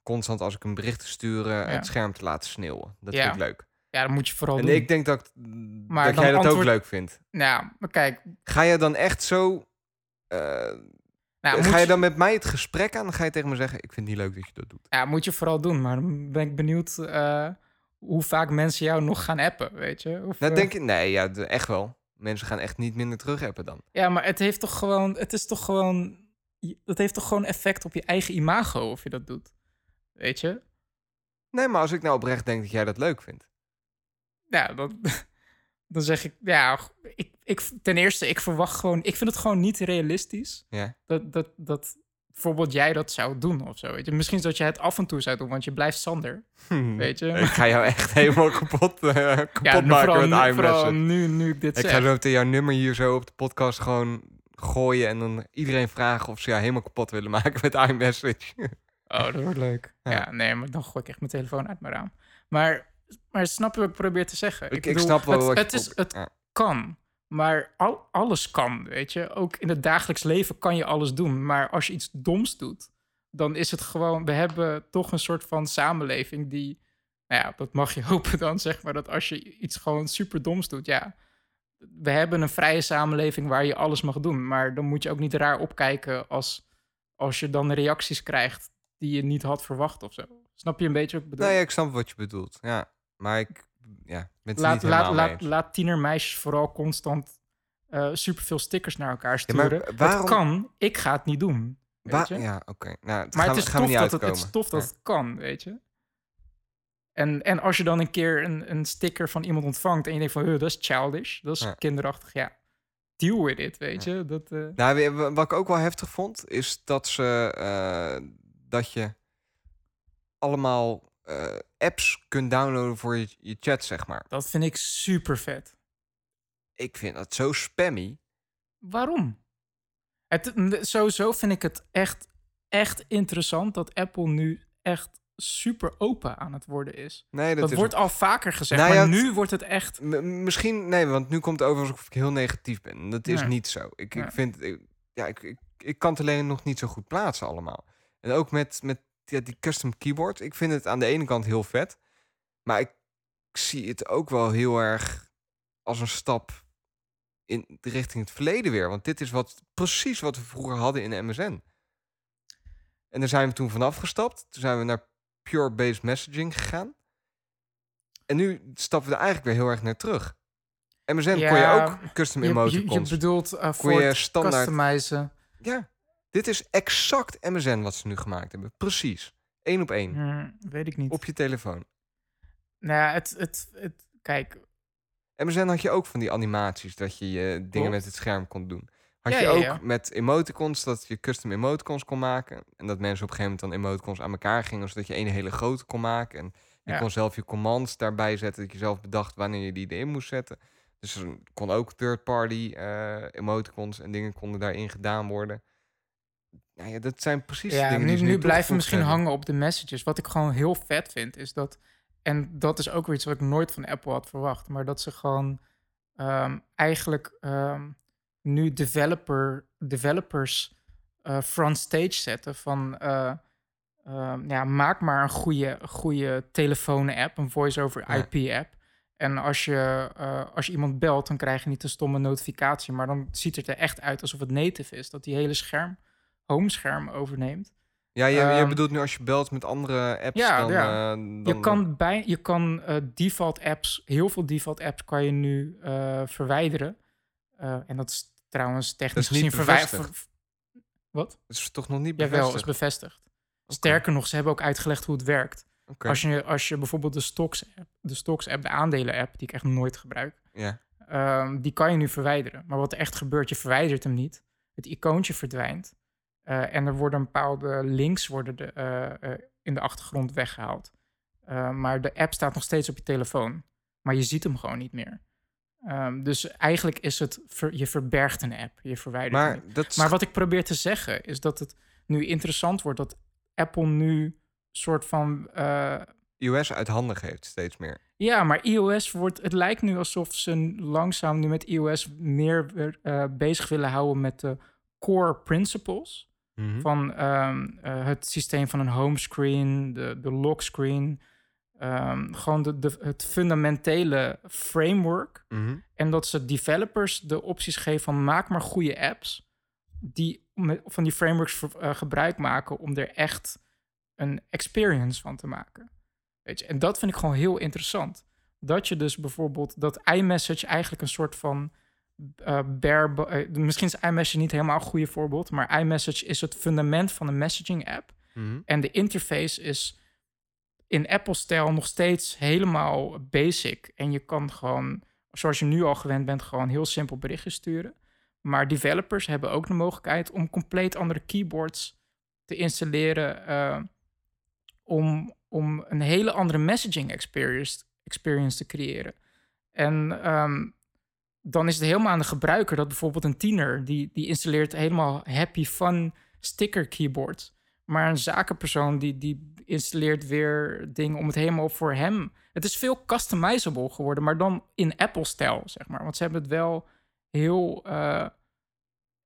constant als ik een bericht te sturen het scherm te laten sneeuwen. Dat Ja. vind ik leuk. ja, dat moet je vooral En doen. ik denk dat, Maar dat jij dat ook leuk vindt. Nou, maar kijk. Ga je dan echt zo... eh, Nou, ga moet, je je, dan met mij het gesprek aan? Dan ga je tegen me zeggen, ik vind het niet leuk dat je dat doet. ja, moet je vooral doen. Maar dan ben ik benieuwd eh, hoe vaak mensen jou nog gaan appen, weet je? Of, Nou, eh, denk je... Nee, ja, echt wel. Mensen gaan echt niet minder terug appen dan. Ja, maar het heeft toch gewoon... Het is toch gewoon... Dat heeft toch gewoon effect op je eigen imago of je dat doet. Weet je? Nee, maar als ik nou oprecht denk dat jij dat leuk vindt. Ja, dan, (laughs) dan zeg ik... Ja, ik, ik, ten eerste, ik verwacht gewoon... Ik vind het gewoon niet realistisch Ja. dat, dat, dat bijvoorbeeld jij dat zou doen of zo. Weet je? Misschien dat jij het af en toe zou doen, want je blijft Sander. Weet je? Ik ga jou echt helemaal kapot, eh, (laughs) kapot Ja, maken met vooral nu, nu ik dit Ik zeg. ga zo jouw nummer hier zo op de podcast gewoon gooien... en dan iedereen vragen of ze jou helemaal kapot willen maken met iMessage. (laughs) Oh, dat wordt leuk. Ja. Ja. nee, maar dan gooi ik echt mijn telefoon uit mijn raam. Maar, maar snap je wat ik probeer te zeggen? ik, ik snap wel het, wat je het, is, het ja. kan, maar al, alles kan, weet je. Ook in het dagelijks leven kan je alles doen. Maar als je iets doms doet, dan is het gewoon... We hebben toch een soort van samenleving die... Nou ja, dat mag je (laughs) hopen dan, zeg maar. Dat als je iets gewoon super doms doet, ja... We hebben een vrije samenleving waar je alles mag doen. Maar dan moet je ook niet raar opkijken als, als je dan reacties krijgt die je niet had verwacht of zo. Snap je een beetje wat ik bedoel? Nee, ik snap wat je bedoelt. Ja, maar ik ja, Laat, niet laat, tienermeisjes vooral constant eh superveel stickers naar elkaar Ja, sturen. waarom- Het kan, ik ga het niet doen. weet Wa- je? ja, oké. Nou, het Maar gaan, het is gaan we niet dat het, het is tof dat Ja. het kan, weet je. En, en als je dan een keer een, een sticker van iemand ontvangt en je denkt van, "Huh, dat is childish, dat is Ja. kinderachtig, ja. Deal with it, weet je. Dat, eh, Nou, wat ik ook wel heftig vond, is dat ze eh, dat je allemaal eh, apps kunt downloaden voor je, je chat, zeg maar. dat vind ik super vet. Ik vind dat zo spammy. Waarom? Het, sowieso vind ik het echt, echt interessant dat Apple nu echt super open aan het worden is. Nee, dat, Dat, is wordt al vaker gezegd, Nou maar nu wordt het echt... M- misschien, nee, want nu komt het over alsof ik heel negatief ben. Dat is Nee. niet zo. Ik, ik vind, ik- ja, ik, ik, ik kan het alleen nog niet zo goed plaatsen allemaal. En ook met, met ja, die custom keyboard. Ik vind het aan de ene kant heel vet. Maar ik zie het ook wel heel erg als een stap in de richting het verleden weer. Want dit is wat, precies wat we vroeger hadden in de MSN. En daar zijn we toen vanaf gestapt. Toen zijn we naar pure based messaging gegaan. En nu stappen we er eigenlijk weer heel erg naar terug. MSN kon je ook custom Je, je, emoticons. je bedoelt uh, voor standaard... customizen. Ja, dit is exact MSN wat ze nu gemaakt hebben. Precies. Eén op één. Weet ik niet. Op je telefoon. Nou ja, het, het, het, kijk, MSN had je ook van die animaties dat je je dingen Klopt. met het scherm kon doen. Had Ja, je ook ja. met emoticons dat je custom emoticons kon maken. En dat mensen op een gegeven moment dan emoticons aan elkaar gingen, zodat je één hele grote kon maken. En je kon zelf je commands daarbij zetten, dat je zelf bedacht wanneer je die erin moest zetten. Dus er kon ook third-party eh, emoticons en dingen konden daarin gedaan worden. Nou ja, dat zijn precies ja, dingen nu, nu blijven misschien hebben. hangen op de messages. Wat ik gewoon heel vet vind, is dat... En dat is ook weer iets wat ik nooit van Apple had verwacht. Maar dat ze gewoon ehm, eigenlijk ehm, nu developer, developers eh front stage zetten van... eh, ehm, ja, maak maar een goede, goede telefoon-app, een voice-over Ja. IP-app. En als je, eh, als je iemand belt, dan krijg je niet een stomme notificatie. Maar dan ziet het er echt uit alsof het native is. Dat die hele scherm, homescherm overneemt. Ja, je, je Ehm, bedoelt nu als je belt met andere apps Ja, dan, ja. eh, dan... Je kan, bij, je kan eh, default apps, heel veel default apps kan je nu eh, verwijderen. En dat is trouwens technisch gezien verwijderd. Wat? Dat is toch nog niet Jawel, bevestigd? is bevestigd. Sterker nog, ze hebben ook uitgelegd hoe het werkt. Als, je, als je bijvoorbeeld de stocks app, de stocks app, de aandelen app, die ik echt nooit gebruik, Ja. ehm, die kan je nu verwijderen. Maar wat er echt gebeurt, je verwijdert hem niet. Het icoontje verdwijnt. Eh, en er worden bepaalde links worden de, eh, eh, in de achtergrond weggehaald. Eh, maar de app staat nog steeds op je telefoon. Maar je ziet hem gewoon niet meer. Ehm, dus eigenlijk is het, ver- je verbergt een app, je verwijdert. Maar dat Maar wat ik probeer te zeggen is dat het nu interessant wordt dat Apple nu soort van. eh, iOS uit handen geeft steeds meer. ja, maar iOS wordt. Het lijkt nu alsof ze langzaam nu met iOS meer bezig willen houden met de core principles. Mhm. Van ehm, eh, het systeem van een homescreen, de, de lockscreen. ehm, gewoon de, de, het fundamentele framework. Mhm. En dat ze developers de opties geven van maak maar goede apps die met, van die frameworks ver- eh, gebruik maken om er echt een experience van te maken. Weet je? En dat vind ik gewoon heel interessant. Dat je dus bijvoorbeeld dat iMessage eigenlijk een soort van bare, eh, misschien is iMessage niet helemaal een goede voorbeeld, maar iMessage is het fundament van een messaging app. Mhm. En de interface is in Apple-stijl nog steeds helemaal basic. En je kan gewoon, zoals je nu al gewend bent, gewoon heel simpel berichten sturen. Maar developers hebben ook de mogelijkheid om compleet andere keyboards te installeren. eh, om, om een hele andere messaging experience, experience te creëren. En ehm, dan is het helemaal aan de gebruiker dat bijvoorbeeld een tiener, die, die installeert helemaal happy fun sticker keyboards. Maar een zakenpersoon die, die installeert weer dingen om het helemaal voor hem. Het is veel customizable geworden, maar dan in Apple-stijl, zeg maar. Want ze hebben het wel heel eh,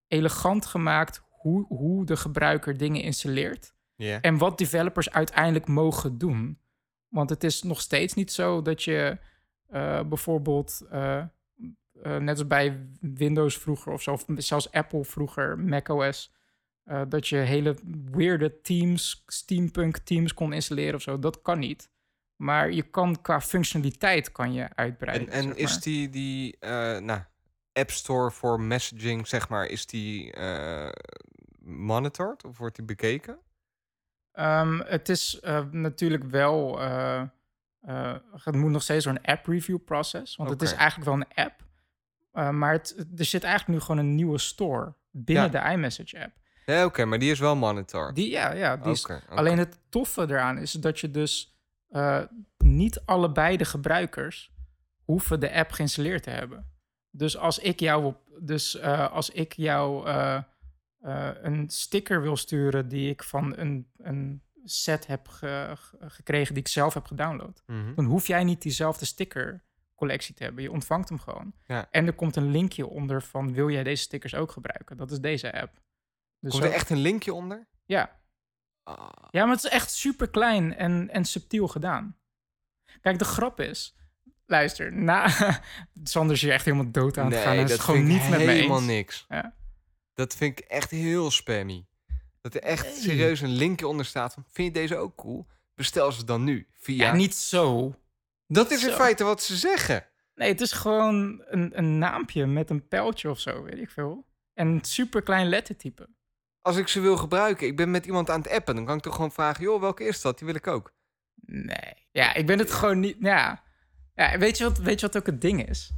elegant gemaakt hoe, hoe de gebruiker dingen installeert. En wat developers uiteindelijk mogen doen. Want het is nog steeds niet zo dat je eh, bijvoorbeeld, eh, eh, net als bij Windows vroeger of zo, of zelfs Apple vroeger, macOS, eh dat je hele weirde teams, steampunk teams kon installeren of zo. Dat kan niet. Maar je kan qua functionaliteit kan je uitbreiden. En, en zeg is die, die eh, nou, App Store voor messaging, zeg maar, is die monitored of wordt die bekeken? Ehm, het is natuurlijk wel. het moet nog steeds zo'n app review process. Want het is eigenlijk wel een app. Eh, maar het, er zit eigenlijk nu gewoon een nieuwe store binnen Ja. de iMessage app. Ja, oké, maar die is wel monitored. Die, ja, ja, die is. Alleen het toffe eraan is dat je dus eh, niet allebei de gebruikers hoeven de app geïnstalleerd te hebben. Dus als ik jou op, dus eh, als ik jou een sticker wil sturen die ik van een, een set heb ge- ge- gekregen die ik zelf heb gedownload, Mhm. dan hoef jij niet diezelfde sticker collectie te hebben. Je ontvangt hem gewoon. Ja. En er komt een linkje onder van wil jij deze stickers ook gebruiken? Dat is deze app. Dus Komt er echt een linkje onder? Ja, Ah, ja, maar het is echt super klein en, en subtiel gedaan. Kijk, de grap is. Luister, na. (laughs) Sander is hier echt helemaal dood aan het gaan. Is dat het gewoon niet met me helemaal niks. Ja. Dat vind ik echt heel spammy. Dat er echt Nee. serieus een linkje onder staat van, vind je deze ook cool? Bestel ze dan nu. Via... Ja, niet zo. Dat is in zo. feite wat ze zeggen. Nee, het is gewoon een, een naampje met een pijltje of zo, weet ik veel. En een super klein lettertype. Als ik ze wil gebruiken, ik ben met iemand aan het appen, dan kan ik toch gewoon vragen, joh, welke is dat? Die wil ik ook. Nee. Ja, ik ben het gewoon niet. Ja. ja weet, je wat, weet je wat ook het ding is?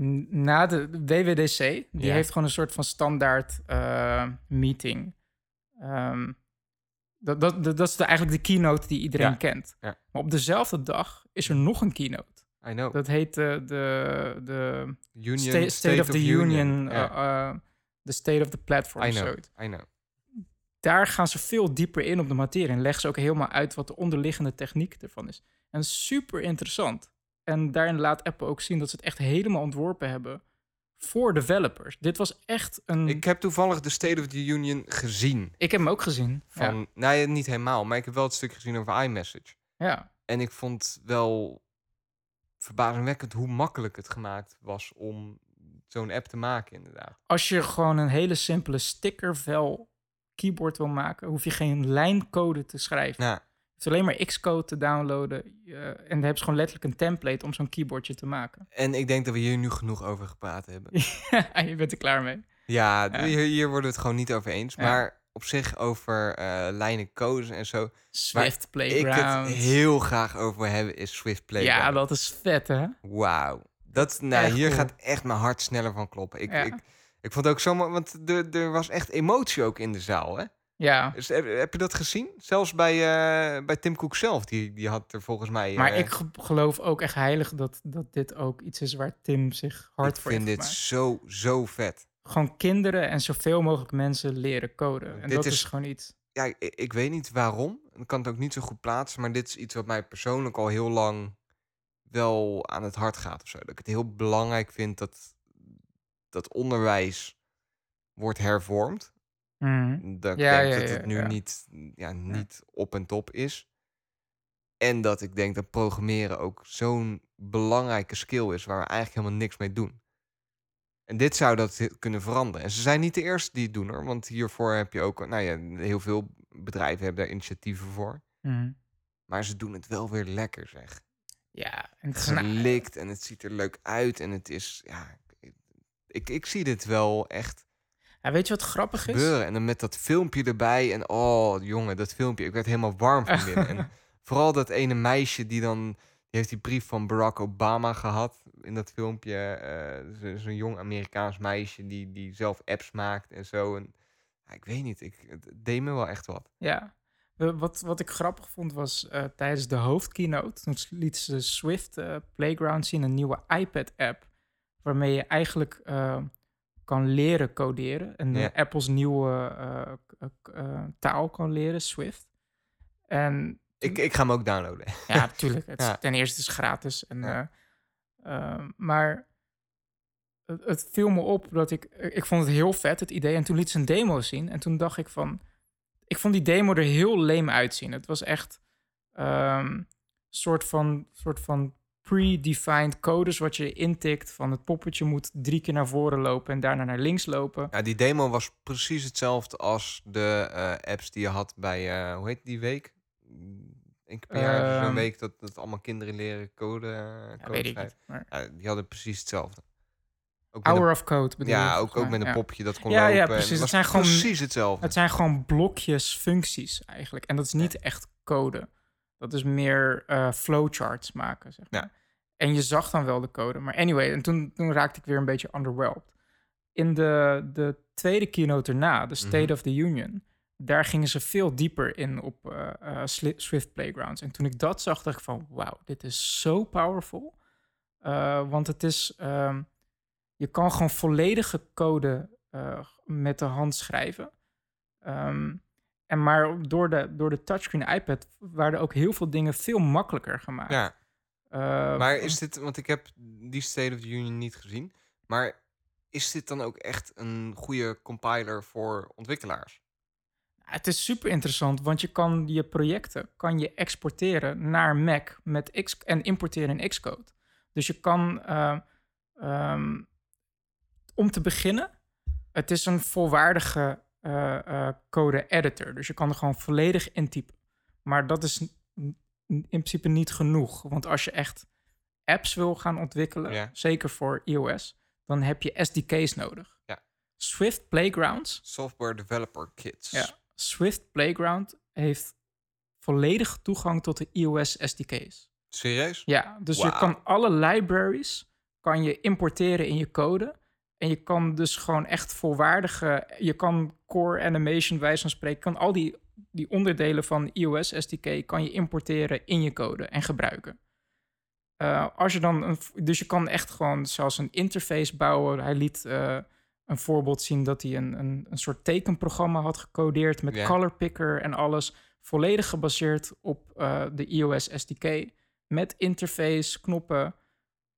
N- na de WWDC, die Ja. heeft gewoon een soort van standaard eh, meeting. Ehm, dat, dat, dat, dat is de, eigenlijk de keynote die iedereen Ja. kent. Ja. Maar op dezelfde dag is er nog een keynote. I know. Dat heet de, de, de Union, Sta- State, of the Union, eh, eh, de State of the Platform. I of know, zoiets I know. daar gaan ze veel dieper in op de materie en leggen ze ook helemaal uit wat de onderliggende techniek ervan is. En super interessant. En daarin laat Apple ook zien dat ze het echt helemaal ontworpen hebben voor developers. Dit was echt een. Ik Ik, heb toevallig de State of the Union gezien. heb hem ook gezien. Van, Ja. Nee, niet helemaal, maar ik heb wel het stuk gezien over iMessage. ja. En ik vond wel verbazingwekkend hoe makkelijk het gemaakt was om zo'n app te maken, inderdaad. Als je gewoon een hele simpele stickervel keyboard wil maken, hoef je geen lijncode te schrijven. Nou, Je hoeft alleen maar Xcode te downloaden. eh, en dan hebben ze gewoon letterlijk een template om zo'n keyboardje te maken. (laughs) en ik denk dat we hier nu genoeg over gepraat hebben. en je bent er klaar mee. Ja, Ja. Hier, hier worden we het gewoon niet over eens. Ja. Maar op zich over eh, lijnen codes en zo. Swift Ik Playground. het heel graag over hebben is Swift Playground. Ja, dat is vet, hè? Wauw. Dat, nou, Echt hier cool. gaat echt mijn hart sneller van kloppen. Ik, Ja. ik, ik vond ook zomaar, want er, er was echt emotie ook in de zaal, hè? Ja, Dus, heb, heb je dat gezien? Zelfs bij, eh, bij Tim Cook zelf, die, die had er volgens mij... maar eh, ik ge- geloof ook echt heilig dat, dat dit ook iets is waar Tim zich hard ik voor vind heeft dit gemaakt. zo, zo vet. Gewoon kinderen en zoveel mogelijk mensen leren coden. En Dit dat is, is- gewoon iets... Ja, ik, ik weet niet waarom. Ik kan het ook niet zo goed plaatsen, maar dit is iets wat mij persoonlijk al heel lang wel aan het hart gaat of zo. Dat ik het heel belangrijk vind dat, dat onderwijs wordt hervormd. Mhm. Dat ik Ja, denk ja, dat het nu niet, ja, niet op en top is. En dat ik denk dat programmeren ook zo'n belangrijke skill is waar we eigenlijk helemaal niks mee doen. En dit zou dat kunnen veranderen. En ze zijn niet de eerste die het doen hoor. Want hiervoor heb je ook, nou ja, heel veel bedrijven hebben daar initiatieven voor. Mhm. Maar ze doen het wel weer lekker zeg. Ja, en het is Gelikt en het ziet er leuk uit. En het is, ja, ik, ik zie dit wel echt Ja, weet je wat grappig is? gebeuren. En dan met dat filmpje erbij. En oh, jongen, dat filmpje. Ik werd helemaal warm van binnen. en (laughs) vooral dat ene meisje die dan... Die heeft die brief van Barack Obama gehad in dat filmpje. zo- Zo'n jong Amerikaans meisje die, die zelf apps maakt en zo. En, ja, ik weet niet, ik, het deed me wel echt wat. Ja. Wat, wat ik grappig vond was eh, tijdens de hoofdkeynote... toen liet ze Swift eh, Playground zien, een nieuwe iPad-app... waarmee je eigenlijk kan leren coderen. En eh, Ja. Apples nieuwe eh, k- eh, taal kan leren, Swift. En Ik, ik ga hem ook downloaden. ja, natuurlijk. (laughs) Ja. Ten eerste is het gratis. En, Ja. eh, eh, maar het, het viel me op dat ik... Ik vond het heel vet, het idee. En toen liet ze een demo zien. En toen dacht ik van... Ik vond die demo er heel leem uitzien. Het was echt een soort van, soort van pre-defined codes... wat je intikt van het poppetje moet drie keer naar voren lopen... en daarna naar links lopen. Ja, die demo was precies hetzelfde als de eh, apps die je had bij, eh, hoe heet die week? Per jaar is er zo'n Ehm. week dat, dat allemaal kinderen leren code, eh, Ja, code weet ik schrijven. niet. Maar... Ja, die hadden precies hetzelfde. Ook Hour een, of Code bedoel je, ja, ook, met een ja. popje dat kon Ja, ja, lopen. en precies. het zijn gewoon- hetzelfde. Het zijn gewoon blokjes functies eigenlijk. En dat is niet echt code. Dat is meer flowcharts maken, zeg maar. Ja. En je zag dan wel de code. Maar anyway, en toen, toen raakte ik weer een beetje underwhelmed. In de, de tweede keynote erna, de State Mhm. of the Union... daar gingen ze veel dieper in op eh, eh, Swift Playgrounds. En toen ik dat zag, dacht ik van... wauw, dit is zo powerful. Eh, want het is... ehm, je kan gewoon volledige code met de hand schrijven. Ehm, en maar door de, door de touchscreen iPad waren ook heel veel dingen veel makkelijker gemaakt. Ja, maar is dit, want ik heb die State of the Union niet gezien, maar is dit dan ook echt een goede compiler voor ontwikkelaars? Het is super interessant, want je kan je projecten kan je exporteren naar Mac met X en importeren in Xcode. Dus je kan, eh, ehm, om te beginnen, het is een volwaardige eh, eh, code editor. Dus je kan er gewoon volledig intypen. Maar dat is in principe niet genoeg, want als je echt apps wil gaan ontwikkelen, Ja. zeker voor iOS, dan heb je SDK's nodig. Ja. Swift Playgrounds Software Developer Kits. ja, Swift Playground heeft volledig toegang tot de iOS SDK's. Serieus? Ja, dus je kan alle libraries kan je importeren in je code. En je kan dus gewoon echt volwaardige... Je kan core animation, wijze van spreken... kan al die, die onderdelen van iOS SDK... kan je importeren in je code en gebruiken. Eh, als je dan een, dus je kan echt gewoon zelfs een interface bouwen. Hij liet eh, een voorbeeld zien dat hij een, een, een soort tekenprogramma had gecodeerd... met color picker en alles. Volledig gebaseerd op eh, de iOS SDK met interface, knoppen,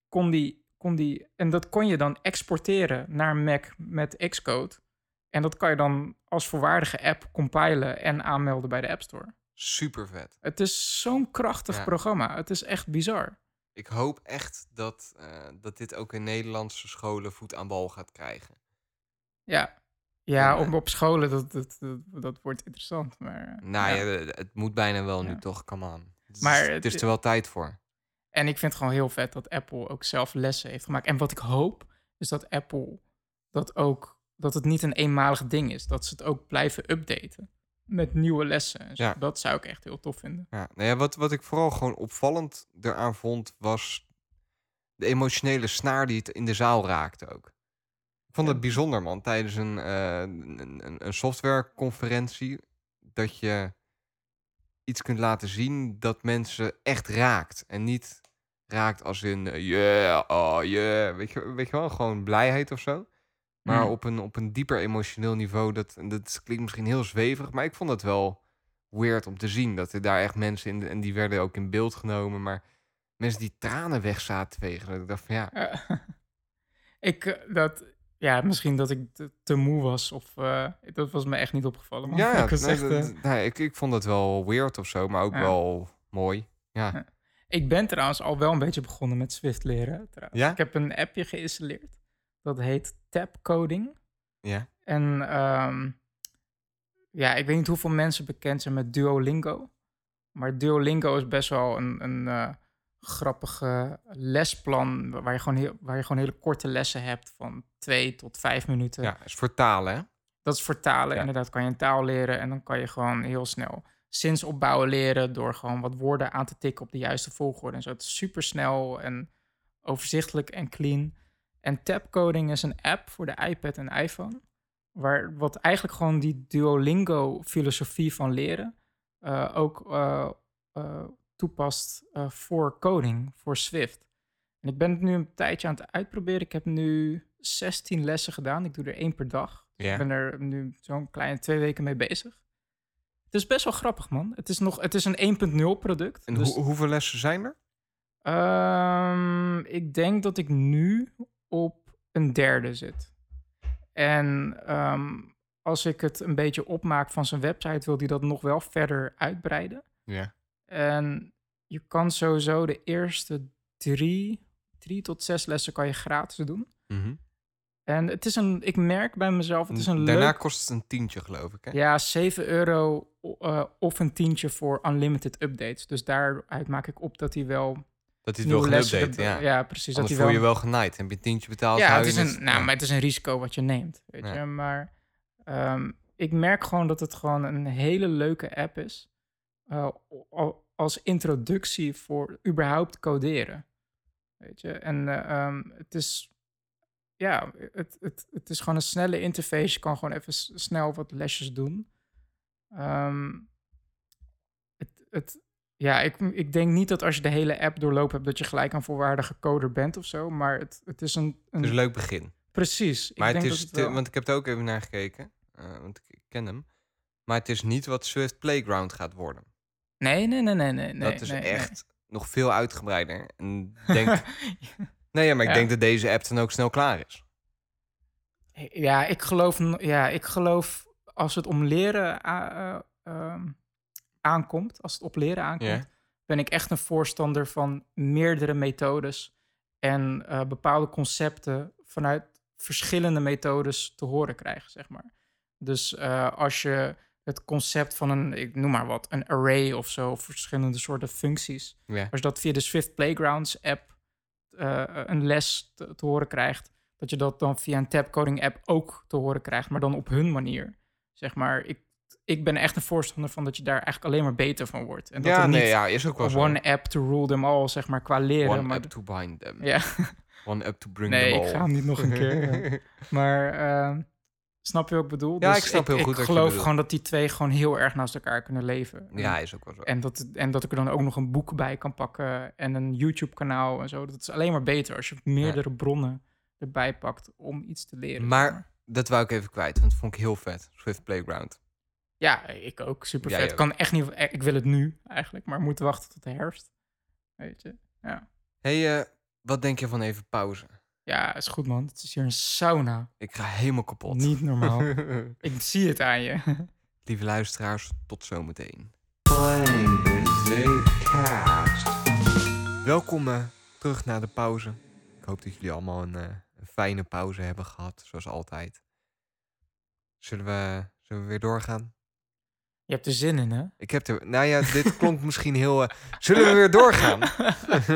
kon die, kon die... En dat kon je dan exporteren naar Mac met Xcode. En dat kan je dan als volwaardige app compilen en aanmelden bij de App Store. Super vet. Het is zo'n krachtig Ja. programma. Het is echt bizar. Ik hoop echt dat, eh, dat dit ook in Nederlandse scholen voet aan bal gaat krijgen. Ja, ja En, op, op scholen, dat, dat, dat, dat wordt interessant. Maar, eh, Nou ja. ja, eh, het moet bijna wel nu Ja. toch, come on. Het is, Maar het het- is er wel tijd voor. En ik vind het gewoon heel vet dat Apple ook zelf lessen heeft gemaakt. En wat ik hoop, is dat Apple dat ook... dat het niet een eenmalig ding is. Dat ze het ook blijven updaten. Met nieuwe lessen. Ja. Dat zou ik echt heel tof vinden. Ja, nou ja, wat, wat ik vooral gewoon opvallend eraan vond, was de emotionele snaar die het in de zaal raakte ook. Ik vond het Ja. bijzonder, man. Tijdens een, eh, een, een, een softwareconferentie, dat je iets kunt laten zien dat mensen echt raakt. En niet raakt als in, eh, yeah, oh yeah, weet je, weet je wel, gewoon blijheid of zo. Maar Mm. op, een, op een dieper emotioneel niveau, dat, dat klinkt misschien heel zweverig, maar ik vond het wel weird om te zien. Dat er daar echt mensen in, en die werden ook in beeld genomen, maar mensen die tranen weg zaten wegen. Dat ik dacht van ja, (laughs) ik, eh, dat, ja, misschien dat ik te, te moe was. Of eh, dat was me echt niet opgevallen. Man. ja, (laughs) Ik, was nee, echt, dat- eh, nee, ik, ik vond het wel weird of zo, maar ook Ja. wel mooi. Ja, Ja. ik ben trouwens al wel een beetje begonnen met Swift leren. Trouwens. Ja? Ik heb een appje geïnstalleerd. Dat heet Tab Coding. ja. En ehm, ja, ik weet niet hoeveel mensen bekend zijn met Duolingo. Maar Duolingo is best wel een, een eh, grappige lesplan. Waar je, gewoon heel, waar je gewoon hele korte lessen hebt van twee tot vijf minuten. ja, is voor talen, hè? Dat is voor talen. Ja. Inderdaad, kan je een taal leren en dan kan je gewoon heel snel zinsopbouwen leren door gewoon wat woorden aan te tikken op de juiste volgorde. En zo. Het is super snel en overzichtelijk en clean. En Tapcoding is een app voor de iPad en iPhone. Waar, wat eigenlijk gewoon die Duolingo-filosofie van leren eh, ook eh, toepast voor coding, voor Swift. En ik ben het nu een tijdje aan het uitproberen. Ik heb nu 16 lessen gedaan. Ik doe er één per dag. Ja. Ik ben er nu zo'n kleine twee weken mee bezig. Het is best wel grappig, man. Het is, nog, het is een 1.0 product. En dus, hoe- hoeveel lessen zijn er? Ehm, ik denk dat ik nu op een derde zit. En ehm, als ik het een beetje opmaak van zijn website, wil hij dat nog wel verder uitbreiden. Ja. En je kan sowieso de eerste drie, drie tot zes lessen kan je gratis doen. Mhm. En het is een, ik merk bij mezelf, het is een Daarna leuk... kost het een tientje, geloof ik. Hè? Ja, 7 euro eh, of een tientje voor unlimited updates. Dus daaruit maak ik op dat hij wel Dat hij het wil erbij- Ja. ja, precies. Anders dat voel hij je wel... wel genaaid. Heb je een tientje betaald? Ja, het is, een, nou, ja. maar het is een risico wat je neemt. Weet Ja. je? Maar ehm, ik merk gewoon dat het gewoon een hele leuke app is. eh, al- als introductie voor überhaupt coderen. Weet je, en eh, ehm, het is. Ja, het, het, het is gewoon een snelle interface. Je kan gewoon even snel wat lesjes doen. Ehm, het, het, ja, ik, ik denk niet dat als je de hele app doorlopen hebt, dat je gelijk een volwaardige coder bent of zo. Maar het, het is een. een Het is een leuk begin. Precies. Ik Maar het denk is, dat het wel- want ik heb er ook even naar gekeken, eh, want ik, ik ken hem. Maar het is niet wat Swift Playground gaat worden. Nee, nee, nee, nee, nee. dat is nee, nee. echt nog veel uitgebreider. En (laughs) denk, nee, ja, maar ik Ja. denk dat deze app dan ook snel klaar is. Ja, ik geloof, ja, ik geloof als het om leren a- eh, ehm, aankomt, als het op leren aankomt, ben ik echt een voorstander van meerdere methodes en eh, bepaalde concepten vanuit verschillende methodes te horen krijgen, zeg maar. Dus eh, als je het concept van een, ik noem maar wat, een array of zo, of verschillende soorten functies, als je dat via de Swift Playgrounds app eh, een les te, te horen krijgt, dat je dat dan via een tabcoding app ook te horen krijgt, maar dan op hun manier. Zeg maar, ik, ik ben echt een voorstander van dat je daar eigenlijk alleen maar beter van wordt. En dat ja, er nee, niet ja, is ook wel zo. one app to rule them all, zeg maar, qua leren. One maar up to bind them. ja, One up to bring nee, them ik all. ga hem niet nog een keer. ja. (laughs) Maar eh, snap je wat ik bedoel? Ja, Dus ik snap heel goed Ik geloof gewoon dat die twee gewoon heel erg naast elkaar kunnen leven. ja, is ook wel zo. En dat, en dat ik er dan ook nog een boek bij kan pakken en een YouTube-kanaal en zo. Dat is alleen maar beter als je meerdere bronnen erbij pakt om iets te leren. Maar dat wou ik even kwijt, want dat vond ik heel vet. Swift Playground. Ja, ik ook. Super vet. ook. Kan echt niet. eh, Ik wil het nu eigenlijk, maar moet wachten tot de herfst. Weet je? Ja. hey, eh, wat denk je van even pauze? Ja, is goed man. Het is hier een sauna. Ik ga helemaal kapot. Niet normaal. (laughs) ik zie het aan je. (laughs) Lieve luisteraars, tot zometeen. Welkom eh, terug naar de pauze. Ik hoop dat jullie allemaal een, een fijne pauze hebben gehad, zoals altijd. Zullen we, zullen we weer doorgaan? Je hebt er zin in, hè? Ik heb er. Nou ja, dit klonk (laughs) misschien heel. eh, zullen we weer doorgaan?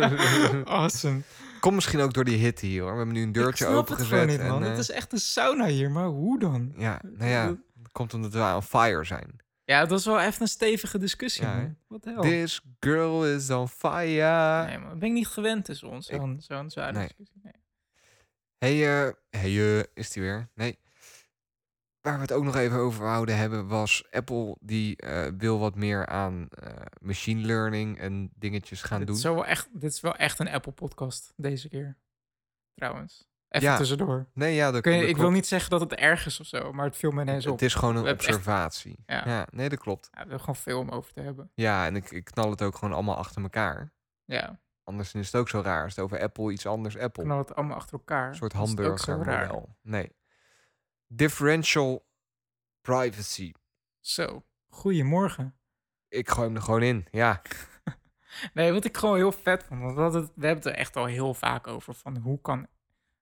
(laughs) awesome. Komt misschien ook door die hitte hier hoor. We hebben nu een deurtje ik snap het gewoon opengezet. niet, man. en, het eh, is echt een sauna hier, maar hoe dan? Ja, nou ja, dat komt omdat we on fire zijn. Ja, dat is wel echt een stevige discussie, Ja. Wat de hel? This girl is on fire. Nee, ben ik niet gewend tussen ons. Zo'n zo'n Nee. discussie. Nee. Hey, eh, hey, is die weer? Nee. Waar we het ook nog even over wouden hebben was Apple die eh, wil wat meer aan eh, machine learning en dingetjes gaan dit, doen. Is wel echt, dit is wel echt een Apple-podcast deze keer. Trouwens. Even Ja, tussendoor. Nee, ja, dat, Kun je- dat ik wil niet zeggen dat het erg is of zo, maar het viel me ineens op. Het is gewoon een We hebben echt- observatie. Ja. ja, nee, dat klopt. Ja, we hebben gewoon veel om over te hebben. Ja, en ik, ik knal het ook gewoon allemaal achter elkaar. Ja, Anders is het ook zo raar. Als het over Apple iets anders Apple. knallen het allemaal achter elkaar. Een soort hamburger model. Nee. Differential privacy. Zo, goedemorgen. Ik gooi hem er gewoon in. Ja. (laughs) Nee, wat ik gewoon heel vet vond. Want we, hadden het- we hebben het er echt al heel vaak over. Van hoe kan.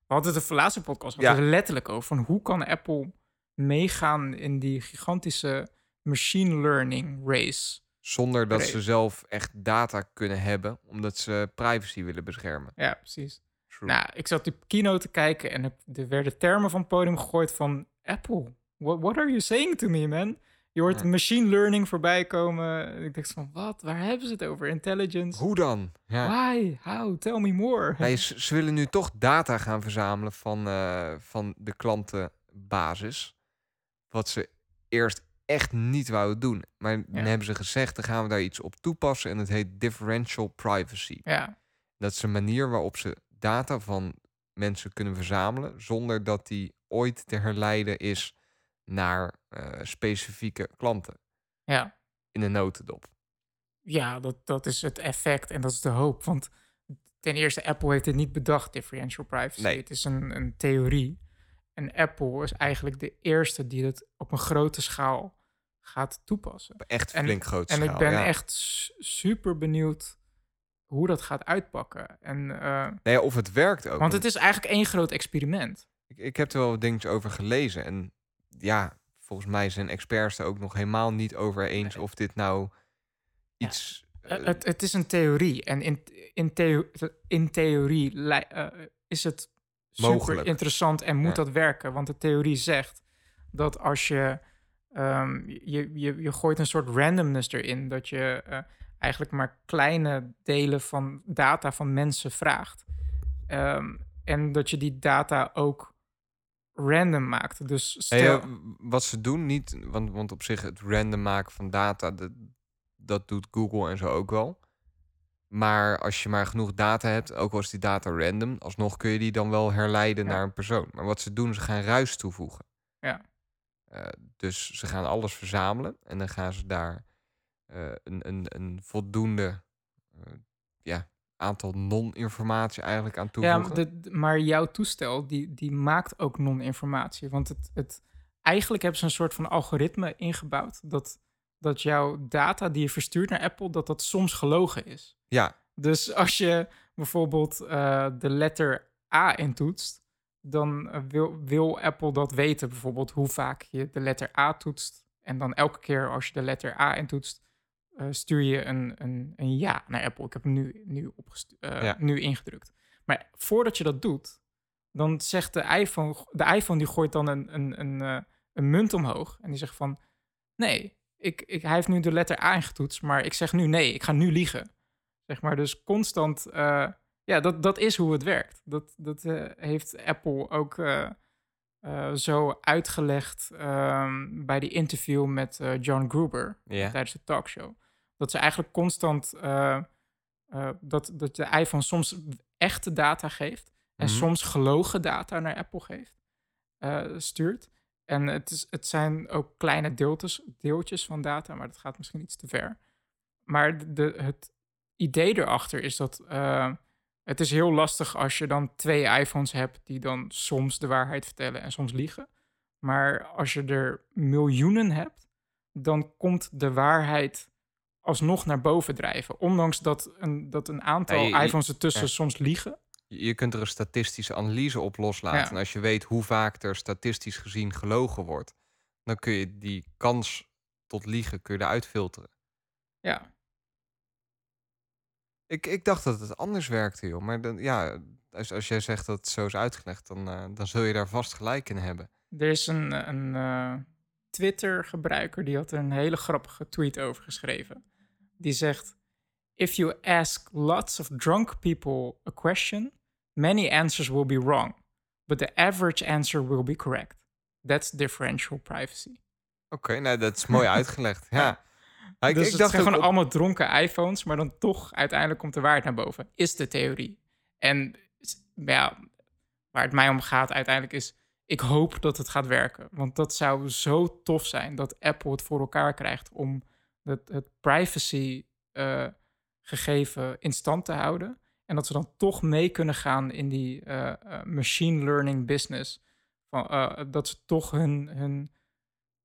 We hadden het de laatste podcast Ja. er letterlijk over. Van hoe kan Apple meegaan in die gigantische machine learning race? Zonder dat ze zelf echt data kunnen hebben. Omdat ze privacy willen beschermen. Ja, precies. True. Nou, ik zat die keynote te kijken en er- er werden termen van het podium gegooid van Apple. What, what are you saying to me, man? Je hoort Ja. machine learning voorbij komen. Ik dacht van, wat? Waar hebben ze het over? Intelligence? Hoe dan? Ja. Why? How? Tell me more. Nee, ze, willen nu toch data gaan verzamelen van, eh, van de klantenbasis. Wat ze eerst echt niet wouden doen. Maar dan hebben ze gezegd, dan gaan we daar iets op toepassen. En het heet differential privacy. Ja, Dat is een manier waarop ze data van mensen kunnen verzamelen. Zonder dat die ooit te herleiden is naar eh, specifieke klanten. ja. In een notendop. ja dat, dat is het effect en dat is de hoop. Want ten eerste, Apple heeft het niet bedacht, differential privacy. Nee. Het is een, een theorie. En Apple is eigenlijk de eerste die het op een grote schaal gaat toepassen. Echt En- flink groot En schaal. ik ben ja. echt su- super benieuwd hoe dat gaat uitpakken. En, eh, Nee, of het werkt ook. want het is eigenlijk één groot experiment. Ik, ik heb er wel wat dingetjes over gelezen. En ja, volgens mij zijn experts er ook nog helemaal niet over eens of dit nou iets. Eh, eh, het, het is een theorie. En in, in, theo- in theorie is het super Mogelijk. interessant en moet Ja. dat werken. Want de theorie zegt dat als je, ehm, je, je, je gooit een soort randomness erin, dat je eigenlijk maar kleine delen van data van mensen vraagt. Ehm, en dat je die data ook random maakt. Dus Hey, stel, eh, wat ze doen, niet, want, want op zich het random maken van data, dat, dat doet Google en zo ook wel. Maar als je maar genoeg data hebt, ook al is die data random, alsnog kun je die dan wel herleiden Ja. naar een persoon. Maar wat ze doen, ze gaan ruis toevoegen. Ja. Eh, dus ze gaan alles verzamelen en dan gaan ze daar een, een, een voldoende eh, ja, aantal non-informatie eigenlijk aan Ja, toevoegen. maar, de- de- maar jouw toestel die, die maakt ook non-informatie. Want het, het, eigenlijk hebben ze een soort van algoritme ingebouwd dat, dat jouw data die je verstuurt naar Apple, dat dat soms gelogen is. Ja, Dus als je bijvoorbeeld eh, de letter A intoetst, dan eh, wil, wil Apple dat weten, bijvoorbeeld hoe vaak je de letter A toetst. En dan elke keer als je de letter A intoetst, eh, stuur je een, een, een ja naar Apple. Ik heb hem nu, nu, eh, Ja. nu ingedrukt. Maar voordat je dat doet, dan zegt de iPhone, de iPhone die gooit dan een, een, een, eh, een munt omhoog. En die zegt van, nee, ik, ik, hij heeft nu de letter A ingetoetst, maar ik zeg nu nee, ik ga nu liegen. Zeg maar, dus constant, ja, dat, dat is hoe het werkt. Dat, dat heeft Apple ook zo uitgelegd ehm, bij die interview met John Gruber tijdens de talkshow. Dat ze eigenlijk constant, eh, eh, dat, dat de iPhone soms echte data geeft en Mhm. soms gelogen data naar Apple geeft, eh, stuurt. En het, is, het zijn ook kleine deeltjes, deeltjes van data, maar dat gaat misschien iets te ver. Maar de, het idee erachter is dat het is heel lastig als je dan twee iPhones hebt die dan soms de waarheid vertellen en soms liegen. Maar als je er miljoenen hebt, dan komt de waarheid alsnog naar boven drijven. Ondanks dat een, dat een aantal Ja, je- je- iPhones ertussen ja. soms liegen. Je kunt er een statistische analyse op loslaten. En als je weet hoe vaak er statistisch gezien gelogen wordt, dan kun je die kans tot liegen kun je eruit filteren. Ja, Ik, ik dacht dat het anders werkte, joh. Maar dan, ja, als, als jij zegt dat het zo is uitgelegd, dan, eh, dan zul je daar vast gelijk in hebben. Er is een, een eh, Twitter-gebruiker die had een hele grappige tweet over geschreven. Die zegt: If you ask lots of drunk people a question, many answers will be wrong, but the average answer will be correct. That's differential privacy. Oké, nou, dat is mooi uitgelegd. Ja. (laughs) Ik, dus ik het dacht zijn gewoon op- allemaal dronken iPhones, maar dan toch uiteindelijk komt de waarheid naar boven. Is de theorie. En ja, waar het mij om gaat uiteindelijk is... ik hoop dat het gaat werken. Want dat zou zo tof zijn dat Apple het voor elkaar krijgt... om het, het privacy eh, gegeven in stand te houden. En dat ze dan toch mee kunnen gaan in die eh, eh, machine learning business. Van, dat ze toch hun, hun,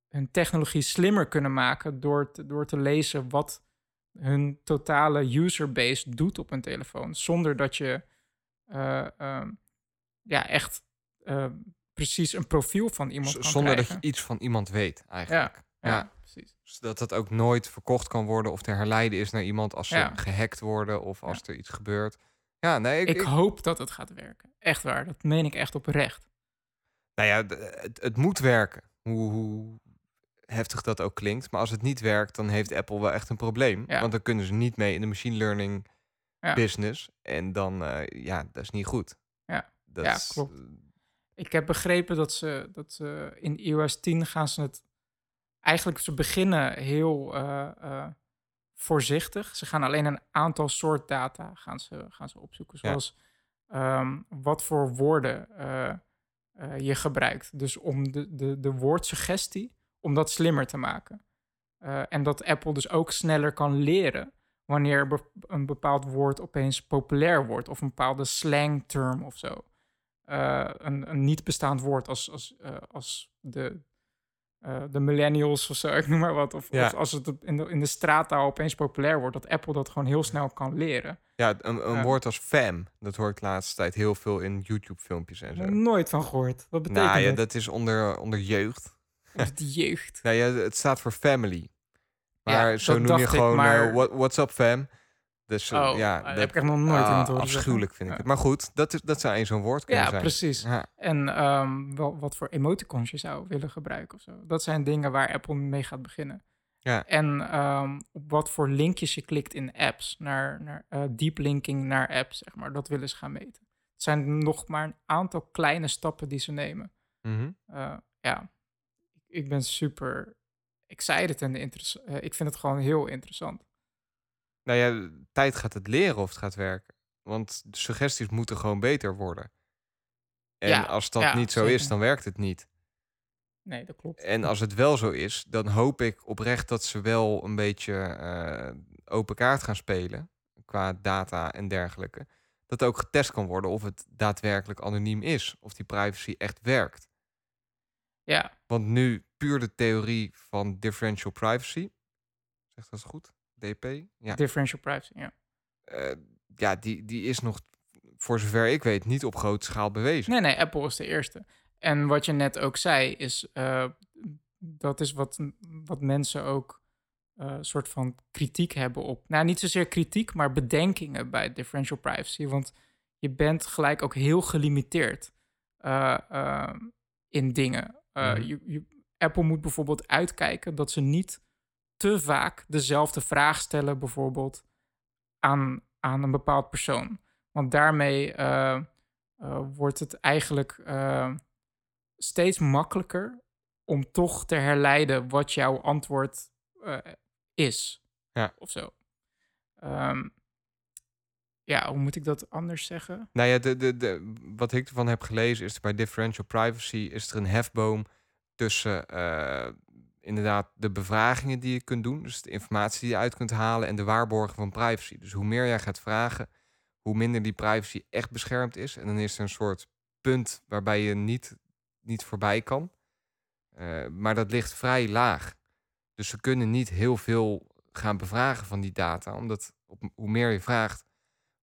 hun technologie slimmer kunnen maken door te, door te lezen wat hun totale userbase doet op een telefoon. Zonder dat je eh, ehm, ja, echt precies een profiel van iemand z- kan zonder dat je iets van iemand weet, eigenlijk. Ja, ja. precies. Zodat dat ook nooit verkocht kan worden of te herleiden is naar iemand als ze gehackt worden of als er iets gebeurt. Ja, nee, ik, Ik ik- hoop dat het gaat werken. Echt waar, dat meen ik echt oprecht. nou ja, het, het moet werken. Hoe, hoe heftig dat ook klinkt. Maar als het niet werkt, dan heeft Apple wel echt een probleem. Ja. Want dan kunnen ze niet mee in de machine learning Ja. business. En dan, eh, ja, dat is niet goed. Ja. Dat Ja, is- klopt. Ik heb begrepen dat ze, dat ze in iOS 10 gaan ze het... Eigenlijk, ze beginnen heel eh, eh, voorzichtig. Ze gaan alleen een aantal soort data gaan ze, gaan ze opzoeken. Ja. Zoals ehm, wat voor woorden eh, je gebruikt. Dus om de, de, de woordsuggestie, om dat slimmer te maken. En dat Apple dus ook sneller kan leren wanneer be- een bepaald woord opeens populair wordt. Of een bepaalde slangterm of zo. Een, een niet bestaand woord als, als, als de, eh, de millennials of zo, (laughs) ik noem maar wat. Of, Ja. of als het in de, in de straattaal opeens populair wordt, dat Apple dat gewoon heel snel kan leren. Ja, een, een woord als fam, dat hoor ik de laatste tijd heel veel in YouTube-filmpjes en zo. heb nooit van gehoord. Wat betekent Nou ja, dat? dat is onder, onder jeugd. De jeugd. (laughs) Nou ja, het staat voor family. Ja, Maar zo noem je ik, gewoon maar- eh, what, what's up fam. Dus eh, Oh, ja, dat dat- heb ik echt nog nooit ah, iemand horen Afschuwelijk zeggen. vind ik het. Maar goed, dat, is, dat zou één zo'n woord kunnen Ja, zijn. precies. Ja. En ehm, wel, wat voor emoticons je zou willen gebruiken of zo. Dat zijn dingen waar Apple mee gaat beginnen. Ja. En ehm, op wat voor linkjes je klikt in apps, naar, naar eh, deep linking naar apps, zeg maar. Dat willen ze gaan meten. Het zijn nog maar een aantal kleine stappen die ze nemen. Mhm. Eh, ja, ik ben super excited en eh, ik vind het gewoon heel interessant. Nou ja, tijd gaat het leren of het gaat werken. Want de suggesties moeten gewoon beter worden. En Ja, als dat ja, niet zo is, dan werkt het niet. Nee, dat klopt. En als het wel zo is, dan hoop ik oprecht dat ze wel een beetje eh, open kaart gaan spelen. Qua data en dergelijke. Dat ook getest kan worden of het daadwerkelijk anoniem is. Of die privacy echt werkt. Ja, Want nu puur de theorie van differential privacy. Zegt dat goed? DP? Ja. differential privacy, ja. Eh, ja, die, die is nog, voor zover ik weet, niet op grote schaal bewezen. Nee, nee, Apple is de eerste. En wat je net ook zei, is eh, dat is wat, wat mensen ook eh soort van kritiek hebben op. Nou, niet zozeer kritiek, maar bedenkingen bij differential privacy. Want je bent gelijk ook heel gelimiteerd eh, eh, in dingen. Mhm. je, je- Apple moet bijvoorbeeld uitkijken dat ze niet te vaak dezelfde vraag stellen, bijvoorbeeld aan, aan een bepaald persoon. Want daarmee eh, eh, wordt het eigenlijk eh, steeds makkelijker om toch te herleiden wat jouw antwoord is. Ja. Of zo. Ehm, ja, hoe moet ik dat anders zeggen? Nou ja, de, de, de, wat ik ervan heb gelezen is er bij differential privacy is er een hefboom tussen inderdaad de bevragingen die je kunt doen, dus de informatie die je uit kunt halen en de waarborgen van privacy. Dus hoe meer jij gaat vragen, hoe minder die privacy echt beschermd is. En dan is er een soort punt waarbij je niet, niet voorbij kan. Eh, maar dat ligt vrij laag. Dus ze kunnen niet heel veel gaan bevragen van die data, omdat op, hoe meer je vraagt,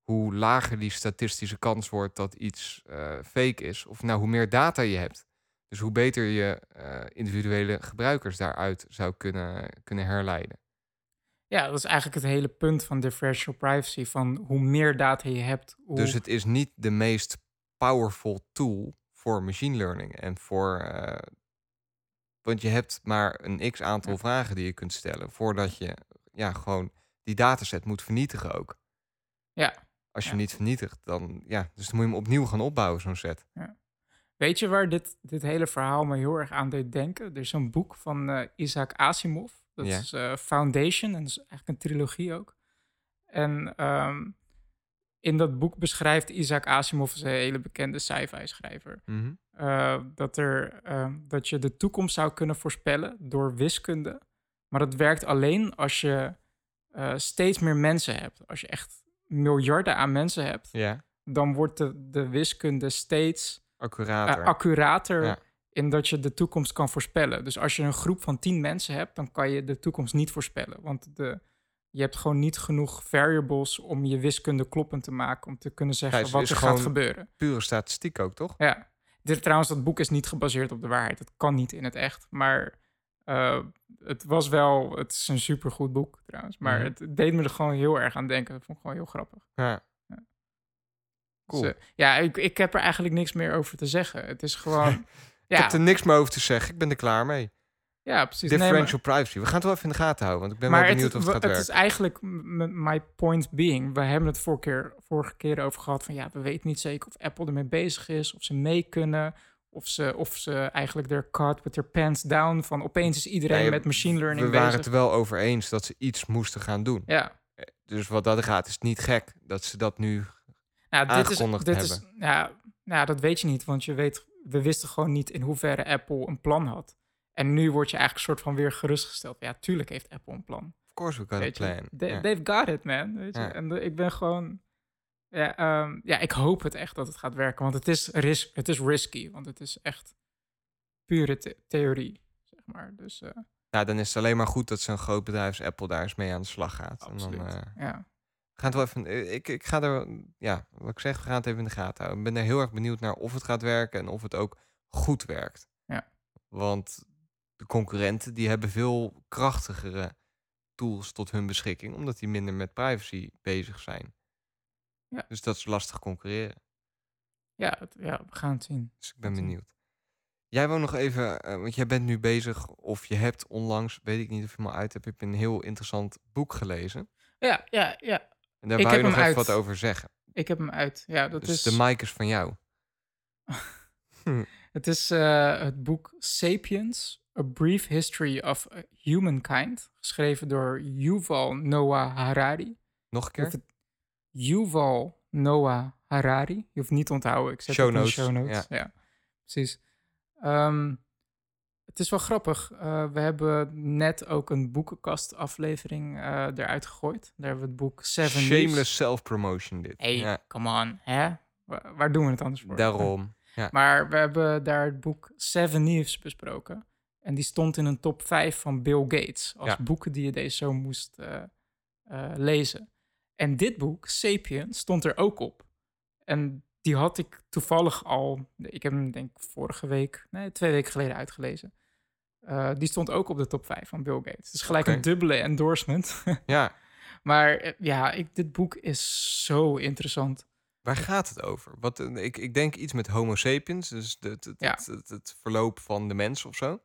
hoe lager die statistische kans wordt dat iets eh, fake is. Of nou, hoe meer data je hebt. Dus hoe beter je eh, individuele gebruikers daaruit zou kunnen, kunnen herleiden. Ja, dat is eigenlijk het hele punt van differential privacy. Van hoe meer data je hebt, hoe... Dus het is niet de meest powerful tool voor machine learning. En voor. eh, want je hebt maar een x aantal Ja. vragen die je kunt stellen. voordat je ja, gewoon die dataset moet vernietigen ook. Ja. Als je Ja. hem niet vernietigt, dan. Ja, dus dan moet je hem opnieuw gaan opbouwen, zo'n set. Weet je waar dit, dit hele verhaal me heel erg aan deed denken? Er is een boek van eh, Isaac Asimov. Dat Ja. is eh, Foundation. En dat is eigenlijk een trilogie ook. En ehm, in dat boek beschrijft Isaac Asimov, is een hele bekende sci-fi schrijver, Mhm. eh, dat, er, eh, dat je de toekomst zou kunnen voorspellen door wiskunde. Maar dat werkt alleen als je steeds meer mensen hebt. Als je echt miljarden aan mensen hebt, Ja, dan wordt de, de wiskunde steeds accurater. eh, accurater Ja. in dat je de toekomst kan voorspellen. Dus als je een groep van tien mensen hebt, dan kan je de toekomst niet voorspellen. Want de, je hebt gewoon niet genoeg variables om je wiskunde kloppend te maken, om te kunnen zeggen Ja, wat er gaat gebeuren. Pure statistiek ook, toch? Ja. Dit, trouwens, dat boek is niet gebaseerd op de waarheid. Het kan niet in het echt. Maar eh, het was wel... Het is een supergoed boek, trouwens. Maar Mhm. het deed me er gewoon heel erg aan denken. Dat vond ik gewoon heel grappig. Ja. Ja. Cool. Eh, ja, ik, ik heb er eigenlijk niks meer over te zeggen. Het is gewoon... (laughs) Ik ja, heb er niks meer over te zeggen. Ik ben er klaar mee. ja, precies. Nee, maar- Differential privacy. We gaan het wel even in de gaten houden, want ik ben maar wel benieuwd het, of het gaat het werken. is eigenlijk my point being. We hebben het vorige keer, vorige keer over gehad van ja, we weten niet zeker of Apple ermee bezig is, of ze mee kunnen, of ze, of ze eigenlijk their caught with their pants down van opeens is iedereen Nee, met machine learning We waren bezig. het er wel over eens dat ze iets moesten gaan doen. Ja, Dus wat dat gaat, is het niet gek dat ze dat nu... nou, dit is, dit is, ja, nou, dat weet je niet, want je weet, we wisten gewoon niet in hoeverre Apple een plan had. En nu word je eigenlijk soort van weer gerustgesteld. Ja, tuurlijk heeft Apple een plan. Of course we got a Weet plan. they-. They've got it, man. Weet je? En de- ik ben gewoon... Ja, ehm, ja, ik hoop het echt dat het gaat werken. Want het is, ris het is risky. Want het is echt pure the- theorie. Zeg maar. Dus uh, ja, dan is het alleen maar goed dat zo'n groot bedrijf als Apple daar eens mee aan de slag gaat. Absoluut. En dan, uh, ja. Gaan het wel even, ik, ik ga er, ja, wat ik zeg, we gaan het even in de gaten houden. Ik ben er heel erg benieuwd naar of het gaat werken en of het ook goed werkt. Ja. Want de concurrenten die hebben veel krachtigere tools tot hun beschikking, omdat die minder met privacy bezig zijn. Ja. Dus dat is lastig concurreren. Ja, het, ja, we gaan het zien. Dus ik ben benieuwd. Jij wou nog even, eh, want jij bent nu bezig, of je hebt onlangs, weet ik niet of je al uit hebt, heb je een heel interessant boek gelezen. Ja, ja, ja. En daar Ik wou je heb nog even uit. wat over zeggen. Ik heb hem uit. Ja, dat dus is, de mic is van jou. (laughs) het is eh, het boek Sapiens, A Brief History of Humankind, geschreven door Yuval Noah Harari. Nog een keer? het- Yuval Noah Harari. Je hoeft niet te onthouden. Ik zet Show notes, show notes. Ja, precies. Ehm, het is wel grappig. Eh, we hebben net ook een boekenkastaflevering eh eruit gegooid. Daar hebben we het boek Seven. Shameless self-promotion dit. Hey, Ja, come on. Hè? Waar, waar doen we het anders voor? daarom. Maar we hebben daar het boek Seven Leaves besproken. En die stond in een top 5 van Bill Gates. Als Ja. boeken die je deze zo moest eh, lezen. En dit boek, Sapiens, stond er ook op. En die had ik toevallig al... Ik heb hem denk ik vorige week... Nee, twee weken geleden uitgelezen. Eh, die stond ook op de top 5 van Bill Gates. Dus gelijk een dubbele endorsement. (laughs) Ja, maar eh, ja, ik, dit boek is zo interessant. waar gaat het over? Wat, eh, ik, ik denk iets met homo sapiens, dus het, het, Ja. het, het, verloop van de mens of zo.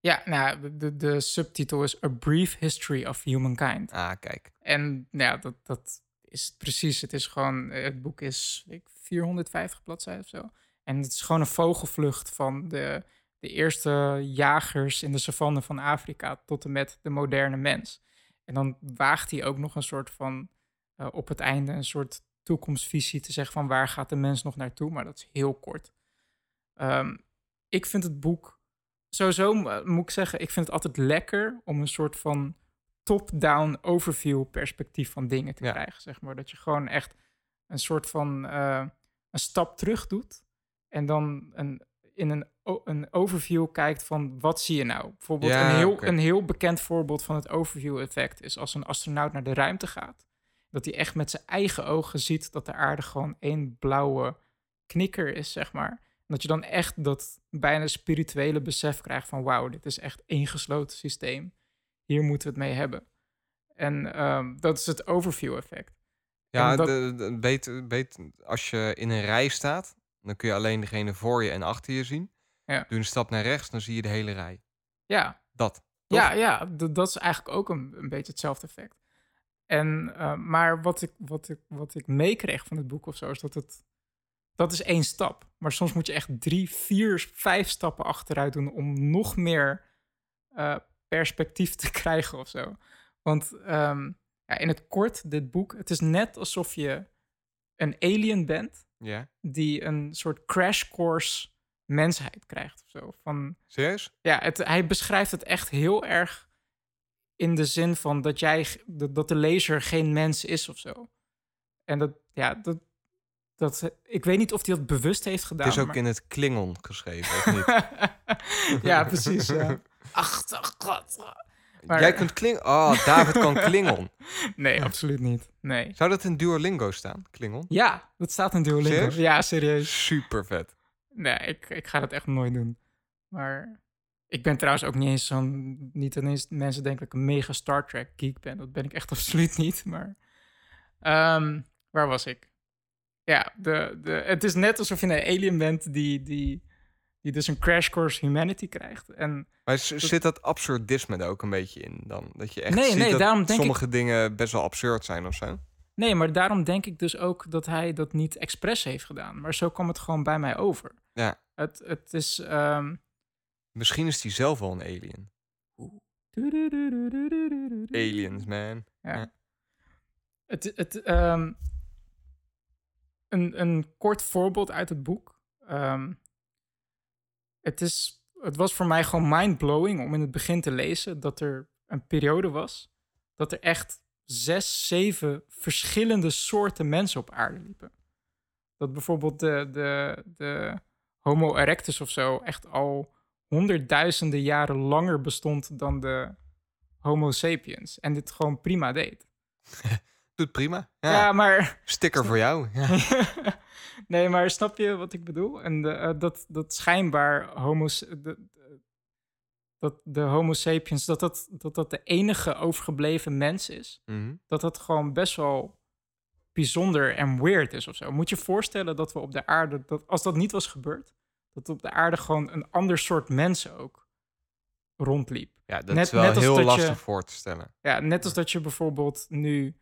Ja, nou, de- de, de subtitel is A Brief History of Humankind. Ah, kijk. En nou ja, dat, dat is het precies. Het is gewoon, eh, het boek is ik, 450 bladzijden of zo. En het is gewoon een vogelvlucht van de, de eerste jagers in de savanne van Afrika tot en met de moderne mens. En dan waagt hij ook nog een soort van, eh, op het einde, een soort toekomstvisie te zeggen van waar gaat de mens nog naartoe, maar dat is heel kort. Ehm, ik vind het boek, sowieso eh, moet ik zeggen, ik vind het altijd lekker om een soort van top-down overview perspectief van dingen te Ja. krijgen, zeg maar. Dat je gewoon echt een soort van eh, een stap terug doet en dan een, in een, een overview kijkt van wat zie je nou? Bijvoorbeeld Ja, een, heel, een heel bekend voorbeeld van het overview effect is als een astronaut naar de ruimte gaat, dat hij echt met zijn eigen ogen ziet dat de aarde gewoon één blauwe knikker is, zeg maar. En dat je dan echt dat bijna spirituele besef krijgt van wauw, dit is echt één gesloten systeem. Hier moeten we het mee hebben. En ehm, dat is het overview effect. Ja, dat- de, de- beter, beter, als je in een rij staat, dan kun je alleen degene voor je en achter je zien. Ja. Doe een stap naar rechts, dan zie je de hele rij. Ja, Dat. Toch? Ja, ja dat is eigenlijk ook een, een beetje hetzelfde effect. En, eh, maar wat ik, wat, ik, wat ik meekreeg van het boek of zo, is dat het... Dat is één stap. Maar soms moet je echt drie, vier, vijf stappen achteruit doen... om nog meer eh, perspectief te (laughs) krijgen of zo. Want ehm, ja, in het kort, dit boek... Het is net alsof je een alien bent... Ja. die een soort crash course mensheid krijgt of zo. Van, Serieus? ja, het, hij beschrijft het echt heel erg in de zin van dat jij dat, dat de lezer geen mens is of zo. En dat, ja, dat, dat ik weet niet of hij dat bewust heeft gedaan. Het is ook maar- in het Klingon geschreven, of niet? (laughs) ja, precies. Ja. (laughs) Ach, ach, god. Maar- Jij kunt Klingon... Oh, David kan (laughs) Klingon. Nee, absoluut niet. Nee. Zou dat in Duolingo staan, Klingon? Ja, dat staat in Duolingo. Serieus? Ja, serieus. Super vet. Nee, ik, ik ga dat echt nooit doen. Maar ik ben trouwens ook niet eens zo'n... Niet ineens mensen denken dat ik een mega Star Trek geek ben. Dat ben ik echt (laughs) absoluut niet. Maar ehm, waar was ik? Ja, de, de, het is net alsof je een alien bent die, die, die dus een crash course humanity krijgt. En Maar zit dat absurdisme er ook een beetje in dan? Dat je echt Nee, ziet nee, dat daarom denk sommige dingen best wel absurd zijn of zo? nee, maar daarom denk ik dus ook dat hij dat niet expres heeft gedaan. Maar zo kwam het gewoon bij mij over. Ja. Het, het is... ehm, Misschien is hij zelf wel een alien. Aliens, man. Ja. Ja. Het, het, ehm, een, een kort voorbeeld uit het boek. Ehm, het, is, het was voor mij gewoon mind-blowing om in het begin te lezen dat er een periode was dat er echt zes, zeven verschillende soorten mensen op aarde liepen. Dat bijvoorbeeld de, de, de Homo erectus of zo echt al honderdduizenden jaren langer bestond dan de Homo sapiens. En dit gewoon prima deed. (laughs) Doet prima. Ja, Ja, maar... Sticker voor jou. Ja. (laughs) nee, maar snap je wat ik bedoel? En de, eh, dat, dat schijnbaar homo's... De, de- dat de Homo sapiens, dat dat, dat dat de enige overgebleven mens is. Mhm. Dat dat gewoon best wel bijzonder en weird is of zo. Moet je je voorstellen dat we op de aarde... Dat, als dat niet was gebeurd, dat op de aarde gewoon een ander soort mensen ook rondliep. Ja, dat Net- is wel net heel je- lastig voor te stellen. Ja, net als dat je bijvoorbeeld nu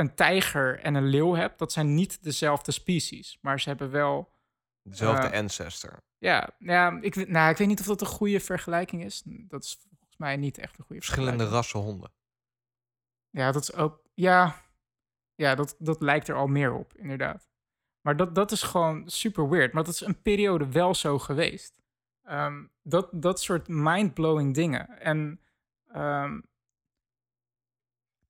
een tijger en een leeuw hebt. Dat zijn niet dezelfde species, maar ze hebben wel... Dezelfde Eh, ancestor. Ja, ja ik, weet- nou, ik weet niet of dat een goede vergelijking is. Dat is volgens mij niet echt een goede Verschillende vergelijking. rassen honden. Ja, dat is ook... Ja, ja dat, dat lijkt er al meer op, inderdaad. Maar dat, dat is gewoon super weird. Maar dat is een periode wel zo geweest. Ehm, dat, dat soort mind-blowing dingen. En ehm,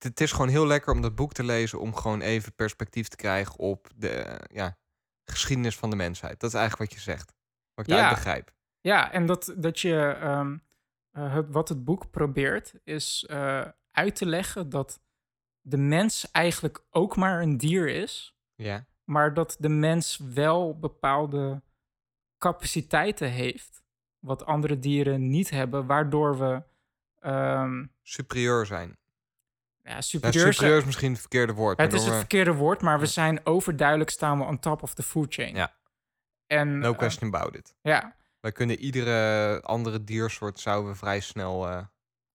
Het, is gewoon heel lekker om dat boek te lezen om gewoon even perspectief te krijgen op de eh, ja, geschiedenis van de mensheid. Dat is eigenlijk wat je zegt. Wat ik Ja. begrijp. Ja, en dat, dat je ehm, eh, het, wat het boek probeert, is eh, uit te leggen dat de mens eigenlijk ook maar een dier is, Ja. maar dat de mens wel bepaalde capaciteiten heeft, wat andere dieren niet hebben, waardoor we ehm Superieur zijn. Ja, Ja, superieur superieur zijn. is misschien het verkeerde woord. Het is het we- verkeerde woord, maar we zijn overduidelijk staan we on top of the food chain. Ja. En, No eh, question about it. ja, Wij kunnen iedere andere diersoort zouden we vrij snel... eh,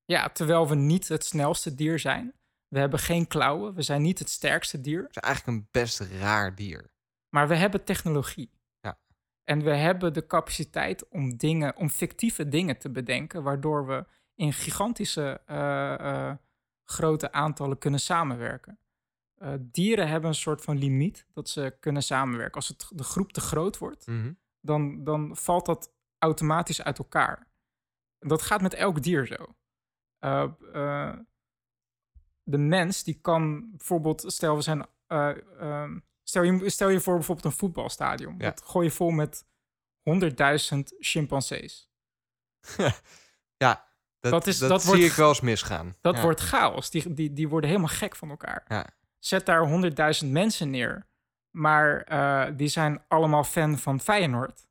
Ja, terwijl we niet het snelste dier zijn. We hebben geen klauwen, we zijn niet het sterkste dier, het is eigenlijk een best raar dier. maar we hebben technologie. Ja. En we hebben de capaciteit om dingen, om fictieve dingen te bedenken, waardoor we in gigantische eh, eh, grote aantallen kunnen samenwerken. Eh, dieren hebben een soort van limiet dat ze kunnen samenwerken. Als het, de groep te groot wordt, Mhm. dan, dan valt dat automatisch uit elkaar. Dat gaat met elk dier zo. Eh, eh, de mens die kan bijvoorbeeld, stel we zijn, eh, ehm, stel, je, stel je voor bijvoorbeeld een voetbalstadion. Ja. Dat gooi je vol met 100.000 chimpansees. (laughs) Ja, dat, Dat is- dat dat zie wordt ik wel eens misgaan. Dat Ja. wordt chaos. Die, die, die worden helemaal gek van elkaar. Ja. Zet daar 100.000 mensen neer, maar eh, die zijn allemaal fan van Feyenoord.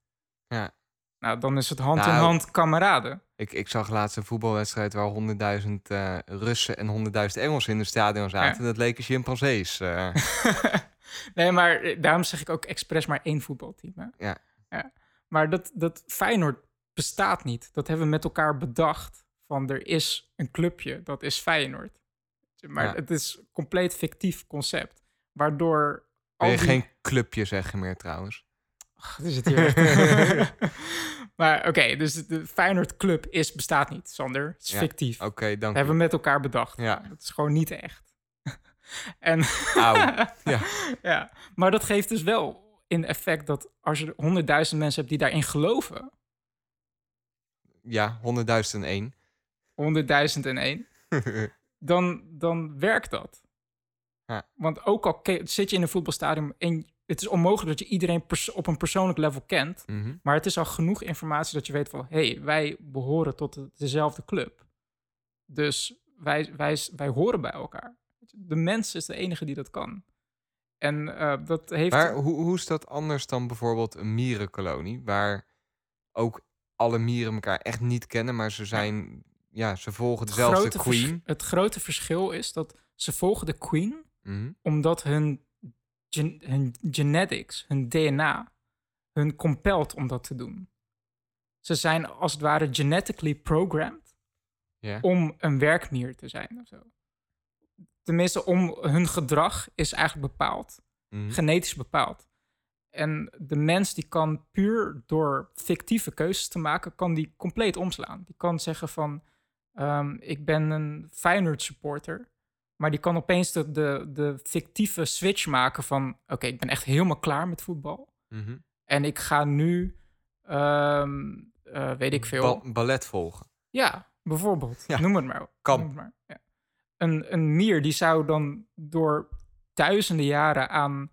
Ja. Nou, dan is het hand in Nou, hand kameraden. Ik, ik zag laatst een voetbalwedstrijd waar 100.000 eh, Russen en 100.000 Engelsen in het stadion zaten. Ja. Dat leken chimpansees. eh. (laughs) nee, maar daarom zeg ik ook expres maar één voetbalteam. Hè? Ja. ja. Maar dat, dat Feyenoord bestaat niet. Dat hebben we met elkaar bedacht. Van er is een clubje, dat is Feyenoord. Maar Ja. het is een compleet fictief concept. Waardoor al je die... geen clubje zeggen meer trouwens? Ach, er zit hier (laughs) maar oké, dus de Feyenoord club is, bestaat niet, Sander. Het is Ja, fictief. Oké, dank Dat je. hebben we met elkaar bedacht. Ja. Dat is gewoon niet echt. (laughs) en Auw. (laughs) Ja. ja, maar dat geeft dus wel in effect dat als je honderdduizend mensen hebt die daarin geloven, Ja, 100.001. honderdduizend en één, (laughs) dan, dan werkt dat. Ja. Want ook al zit je in een voetbalstadion en het is onmogelijk dat je iedereen op een persoonlijk level kent, Mhm. maar het is al genoeg informatie dat je weet van, hé, hey, wij behoren tot de- dezelfde club. Dus wij, wij, wij horen bij elkaar. De mens is de enige die dat kan. En eh, dat heeft... Maar hoe, hoe is dat anders dan bijvoorbeeld een mierenkolonie, waar ook alle mieren elkaar echt niet kennen, maar ze zijn, ja, ze volgen het dezelfde vers- queen. het grote verschil is dat ze volgen de queen Mhm. omdat hun, gen- hun genetics, hun DNA, hun compelt om dat te doen. Ze zijn als het ware genetically programmed om een werkmier te zijn of zo. Tenminste, om hun gedrag is eigenlijk bepaald, Mhm. genetisch bepaald. En de mens die kan puur door fictieve keuzes te maken, kan die compleet omslaan. Die kan zeggen van, ehm, ik ben een Feyenoord supporter. Maar die kan opeens de, de, de fictieve switch maken van... oké, ik ben echt helemaal klaar met voetbal. Mhm. En ik ga nu, ehm, eh, weet ik veel... Ba- ballet volgen. Ja, bijvoorbeeld. Ja. Noem het maar. Het maar. Ja. Een, een mier die zou dan door duizenden jaren aan,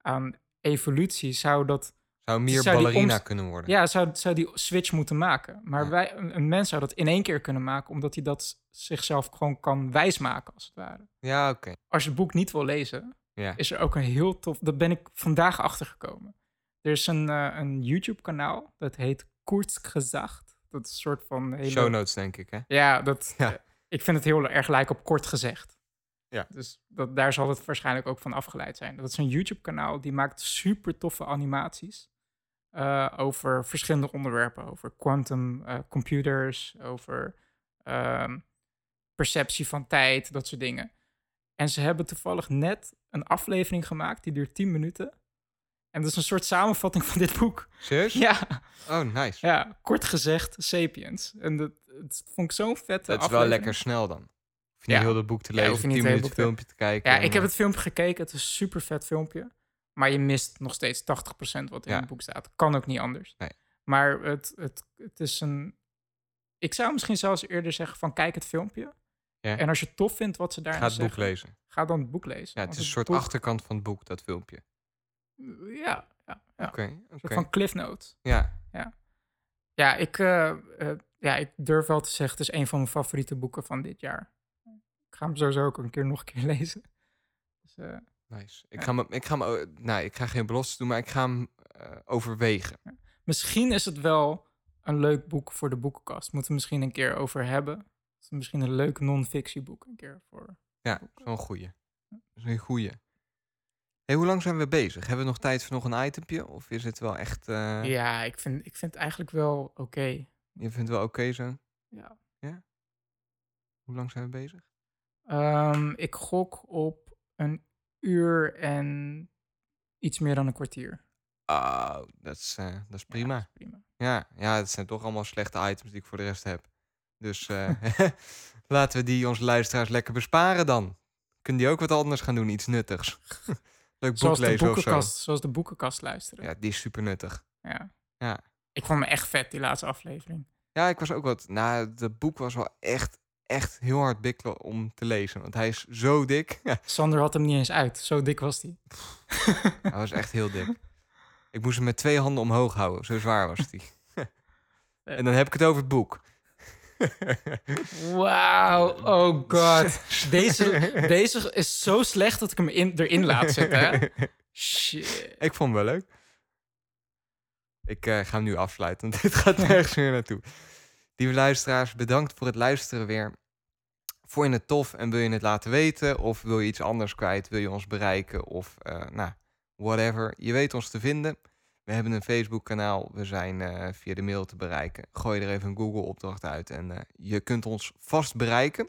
aan evolutie... zou dat Zou meer Zou ballerina kunnen worden. Ja, zou, zou die switch moeten maken. Maar Ja. wij, een, mens zou dat in één keer kunnen maken, omdat hij dat zichzelf gewoon kan wijsmaken, als het ware. Ja, oké. Als je het boek niet wil lezen, Ja. is er ook een heel tof. Dat ben ik vandaag achtergekomen. Er is een, eh, een YouTube-kanaal dat heet Kurz Gezacht. Dat is een soort van hele. Show notes, denk ik, hè? Ja, dat, (laughs) Ja. eh, ik vind het heel erg lijken op kort gezegd. Ja. Dus dat, daar zal het waarschijnlijk ook van afgeleid zijn. Dat is een YouTube-kanaal die maakt super toffe animaties. Eh, over verschillende onderwerpen. Over quantum eh, computers, over ehm, perceptie van tijd, dat soort dingen. En ze hebben toevallig net een aflevering gemaakt, die duurt 10 minuten. En dat is een soort samenvatting van dit boek. Serieus? (laughs) Ja, Oh, nice. ja kort gezegd, Sapiens. En dat, dat vond ik zo'n vette Dat is wel lekker snel dan. Hoef je niet Ja. heel het boek te Ja, lezen, hoef je 10 niet het hele minuten te- filmpje te kijken. Ja, ik heb het filmpje gekeken. Het is een super vet filmpje. Maar je mist nog steeds 80% wat in Ja. het boek staat. Kan ook niet anders. Nee. Maar het, het, het is een... Ik zou misschien zelfs eerder zeggen van kijk het filmpje. Ja. En als je tof vindt wat ze daar Ga het boek lezen. ga dan het boek lezen. Ja, het is een soort boek- achterkant van het boek, dat filmpje. Ja, ja, ja. Oké, Een oké. soort van cliff notes. Ja, Ja ik, eh, eh, ja, ik durf wel te zeggen, het is een van mijn favoriete boeken van dit jaar. Ik ga hem sowieso ook een keer nog een keer (laughs) lezen. Dus, eh, nice. Ik Ja. ga, me, ik ga, me, nou, ik ga geen beloftes doen, maar ik ga hem eh, overwegen. Misschien is het wel een leuk boek voor de boekenkast. Moeten we misschien een keer over hebben. Is misschien een leuk non-fictieboek een keer voor. Ja, zo'n goeie. Een goeie. Hey, hoe lang zijn we bezig? Hebben we nog tijd voor nog een itempje? Of is het wel echt... eh, Ja, ik vind, ik vind het eigenlijk wel oké. Je vindt het wel oké zo? Ja. Hoe lang zijn we bezig? Ehm, ik gok op een uur en iets meer dan een kwartier. Oh, dat is, eh, dat is prima. Ja, dat is prima. Ja, ja, het zijn toch allemaal slechte items die ik voor de rest heb. Dus eh, (laughs) laten we die onze luisteraars lekker besparen dan. Kunnen die ook wat anders gaan doen, iets nuttigs. (laughs) Leuk boek Zoals de, lezen of zo. boekenkast, zoals de boekenkast luisteren. Ja. Ja, die is super nuttig. Ja. Ik vond me echt vet, die laatste aflevering. Ja, ik was ook wat... Nou, het boek was wel echt, echt heel hard bikkelen om te lezen. Want hij is zo dik. (laughs) Sander had hem niet eens uit. Zo dik was hij. hij was echt heel dik. Ik moest hem met twee handen omhoog houden. Zo zwaar was hij. (laughs) en dan heb ik het over het boek. (laughs) Wauw, oh god. Deze, deze is zo slecht dat ik hem in, erin laat zitten. Hè? Shit. Ik vond hem wel leuk. Ik eh, ga hem nu afsluiten, want dit gaat nergens meer naartoe. Lieve luisteraars, bedankt voor het luisteren weer. Vond je het tof en wil je het laten weten? Of wil je iets anders kwijt? Wil je ons bereiken? Of eh, nou, whatever. Je weet ons te vinden. We hebben een Facebook kanaal. We zijn eh, via de mail te bereiken. Gooi er even een Google opdracht uit en eh, je kunt ons vast bereiken.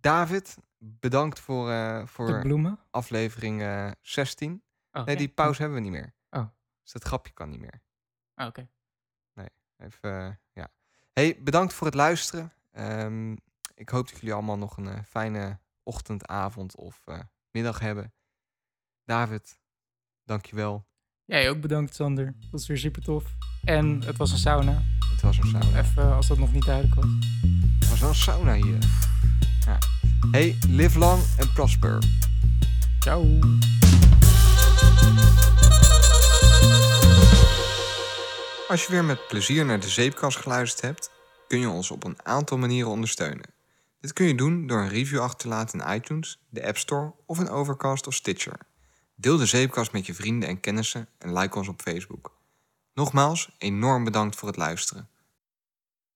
David, bedankt voor, De voor bloemen? aflevering eh, 16. Oh, Nee, ja. die pauze hebben we niet meer. Oh. Dus dat grapje kan niet meer. Oh, Oké. Even, eh, ja. Hey, bedankt voor het luisteren. Ehm, ik hoop dat jullie allemaal nog een eh, fijne ochtend, avond of eh, middag hebben. David, dankjewel. Jij ook bedankt, Sander. Dat was weer super tof. En het was een sauna. Het was een sauna. Even als dat nog niet duidelijk was. Het was wel een sauna hier. Ja. Hey, live long and prosper. Ciao. Als je weer met plezier naar de zeepkast geluisterd hebt, kun je ons op een aantal manieren ondersteunen. Dit kun je doen door een review achter te laten in iTunes, de App Store of in Overcast of Stitcher. Deel de zeepkast met je vrienden en kennissen en like ons op Facebook. Nogmaals, enorm bedankt voor het luisteren.